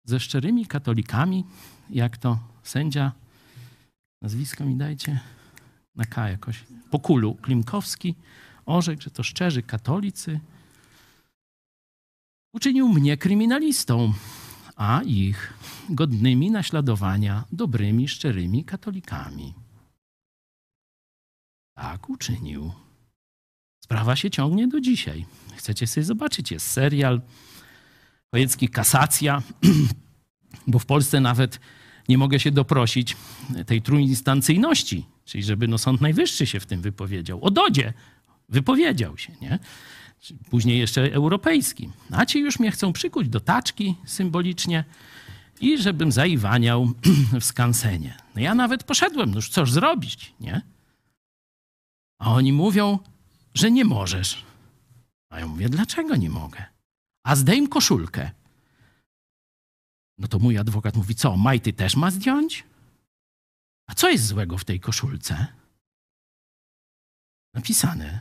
ze szczerymi katolikami, jak to sędzia, nazwisko mi dajcie, na K jakoś, Pokulu Klimkowski, orzekł, że to szczerzy katolicy, uczynił mnie kryminalistą, a ich godnymi naśladowania dobrymi, szczerymi katolikami. Tak uczynił. Sprawa się ciągnie do dzisiaj. Chcecie sobie zobaczyć, jest serial Chojecki Kasacja, bo w Polsce nawet nie mogę się doprosić tej trójinstancyjności, czyli żeby no Sąd Najwyższy się w tym wypowiedział. O Dodzie wypowiedział się, nie? Później jeszcze europejski. A ci już mnie chcą przykuć do taczki symbolicznie i żebym zaiwaniał w skansenie. No ja nawet poszedłem, no już coż zrobić, nie? A oni mówią, że nie możesz. A ja mówię, dlaczego nie mogę? A zdejm koszulkę. No to mój adwokat mówi, co, majty też ma zdjąć? A co jest złego w tej koszulce? Napisane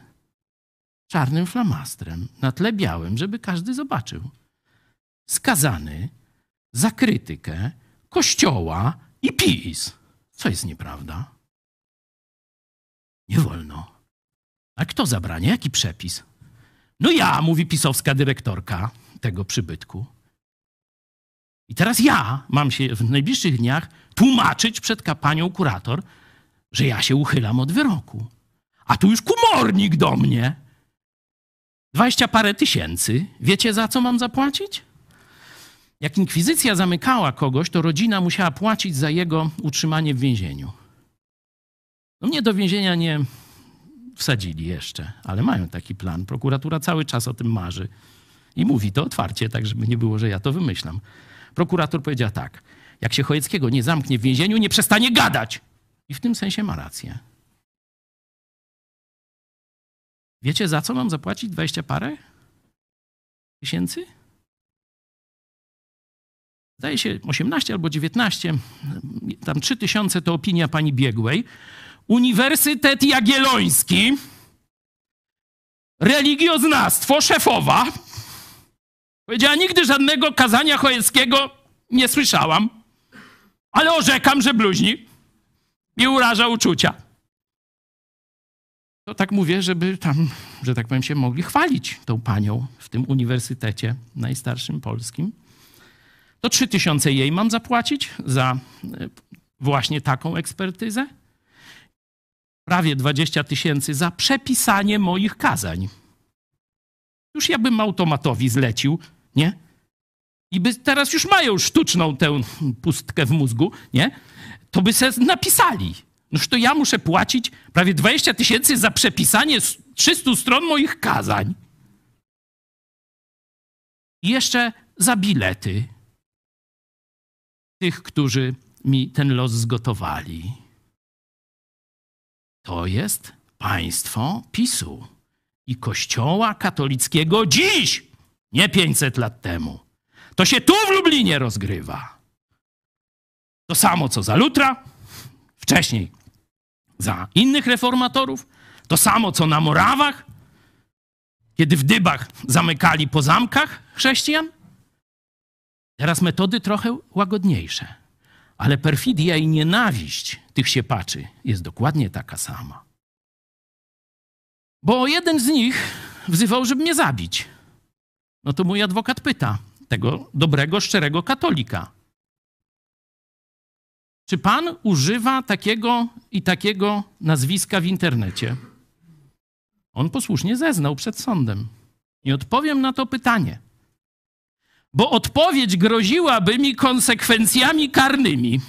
czarnym flamastrem na tle białym, żeby każdy zobaczył. Skazany za krytykę Kościoła i PiS. Co jest nieprawda? Nie wolno. A kto zabrania? Jaki przepis? No ja, mówi pisowska dyrektorka tego przybytku. I teraz ja mam się w najbliższych dniach tłumaczyć przed panią kurator, że ja się uchylam od wyroku. A tu już kumornik do mnie. Dwadzieścia parę tysięcy. Wiecie, za co mam zapłacić? Jak inkwizycja zamykała kogoś, to rodzina musiała płacić za jego utrzymanie w więzieniu. No mnie do więzienia nie wsadzili jeszcze, ale mają taki plan. Prokuratura cały czas o tym marzy i mówi to otwarcie, tak żeby nie było, że ja to wymyślam. Prokurator powiedział tak: jak się Chojeckiego nie zamknie w więzieniu, nie przestanie gadać. I w tym sensie ma rację. Wiecie, za co mam zapłacić 20 parę tysięcy? Zdaje się 18 albo 19, tam 3 tysiące to opinia pani Biegłej. Uniwersytet Jagielloński, religioznawstwo, szefowa. Powiedziała, nigdy żadnego kazania Chojeckiego nie słyszałam, ale orzekam, że bluźni i uraża uczucia. To tak mówię, żeby tam, że tak powiem, się mogli chwalić tą panią w tym uniwersytecie najstarszym polskim. To trzy tysiące jej mam zapłacić za e, właśnie taką ekspertyzę. Prawie 20 tysięcy za przepisanie moich kazań. Już ja bym automatowi zlecił, nie? I by teraz już mają sztuczną tę pustkę w mózgu, nie? To by se napisali. Noż to ja muszę płacić prawie 20 tysięcy za przepisanie 300 stron moich kazań. I jeszcze za bilety tych, którzy mi ten los zgotowali. To jest państwo PiSu i Kościoła katolickiego dziś, nie 500 lat temu. To się tu w Lublinie rozgrywa. To samo co za Lutra, wcześniej za innych reformatorów, to samo co na Morawach, kiedy w dybach zamykali po zamkach chrześcijan. Teraz metody trochę łagodniejsze, ale perfidia i nienawiść tych siepaczy jest dokładnie taka sama. Bo jeden z nich wzywał, żeby mnie zabić. No to mój adwokat pyta tego dobrego, szczerego katolika. Czy pan używa takiego i takiego nazwiska w internecie? On posłusznie zeznał przed sądem. I odpowiem na to pytanie bo odpowiedź groziłaby mi konsekwencjami karnymi.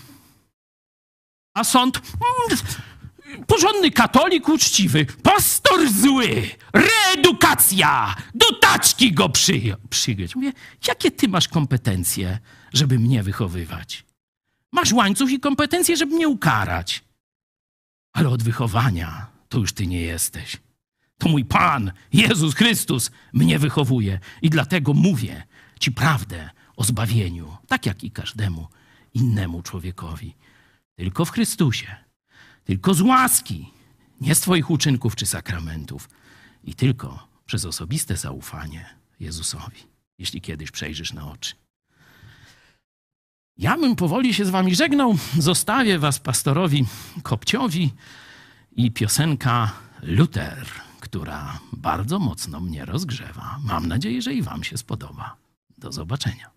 A sąd, mm, porządny katolik uczciwy, pastor zły, reedukacja, do taczki go przy, przygryźć. Mówię, jakie ty masz kompetencje, żeby mnie wychowywać? Masz łańcuch i kompetencje, żeby mnie ukarać. Ale od wychowania to już ty nie jesteś. To mój Pan, Jezus Chrystus, mnie wychowuje. I dlatego mówię, ci prawdę o zbawieniu, tak jak i każdemu innemu człowiekowi. Tylko w Chrystusie, tylko z łaski, nie z Twoich uczynków czy sakramentów, i tylko przez osobiste zaufanie Jezusowi, jeśli kiedyś przejrzysz na oczy. Ja bym powoli się z Wami żegnał. Zostawię Was pastorowi Kopciowi i piosenka Luther, która bardzo mocno mnie rozgrzewa. Mam nadzieję, że i Wam się spodoba. Do zobaczenia.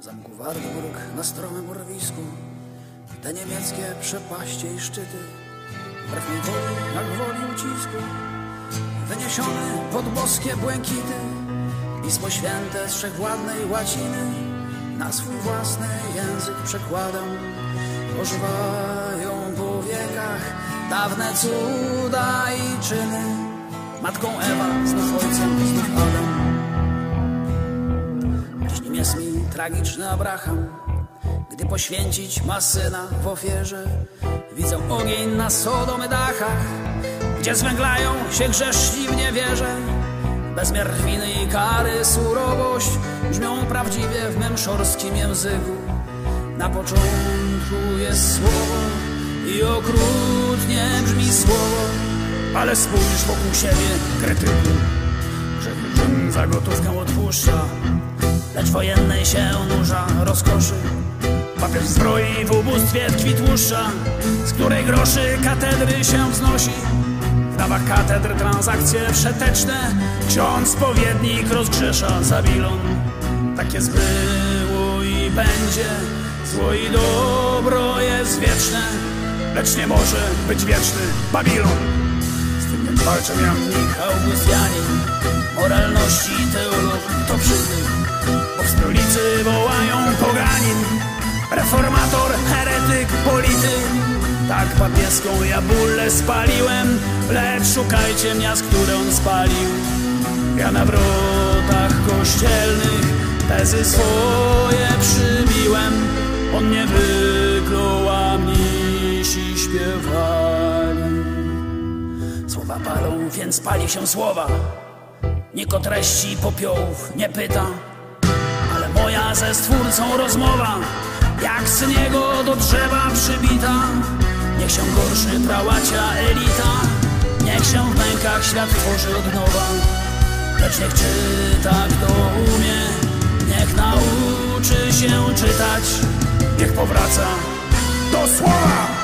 Zamku Wartburg na stromym urwisku. Te niemieckie przepaście i szczyty. Wbrew mej woli, jak woli ucisku. Wyniesiony pod boskie błękity. Pismo Święte z wszechwładnej łaciny. Na swój własny język przekładam. Ożywają dawne cuda i czyny. Matką Ewa, znów ojcem, znów Adam. Dziś nim jest mi tragiczny Abraham, gdy poświęcić ma syna w ofierze. Widzę ogień na Sodomy dachach, gdzie zwęglają się grzeszni w niewierze. Bezmiar winy i kary, surowość brzmią prawdziwie w mym języku. Na początku jest słowo i okrutnie brzmi słowo, ale spójrz wokół siebie, krytyku. Że za gotówkę odpuszcza, lecz wojennej się nurza rozkoszy. Papież zbroi w ubóstwie tkwi tłuszcza, z której groszy katedry się wznosi. W dawach katedr transakcje przeteczne, ksiądz spowiednik rozgrzesza Zabilon. Tak jest było i będzie, zło i dobro jest wieczne, lecz nie może być wieczny Babilon. Z tym jak walczą jamnik Augustianin, moralności teolog to przytyk, bo w stolicy wołają poganin. Reformator, heretyk, polityk. Tak papieską ja bólę spaliłem Lecz szukajcie miast, które on spalił. Ja na wrotach kościelnych Tezy swoje przybiłem. On nie wyklął, a mnisi śpiewali. Słowa palą, więc pali się słowa. Nikt o treści popiołów nie pyta ale moja ze stwórcą rozmowa Jak z niego do drzewa przybita. Niech się gorszy prałacia elita Niech się w mękach świat tworzy od nowa. Lecz niech czyta kto umie Niech nauczy się czytać. Niech powraca do słowa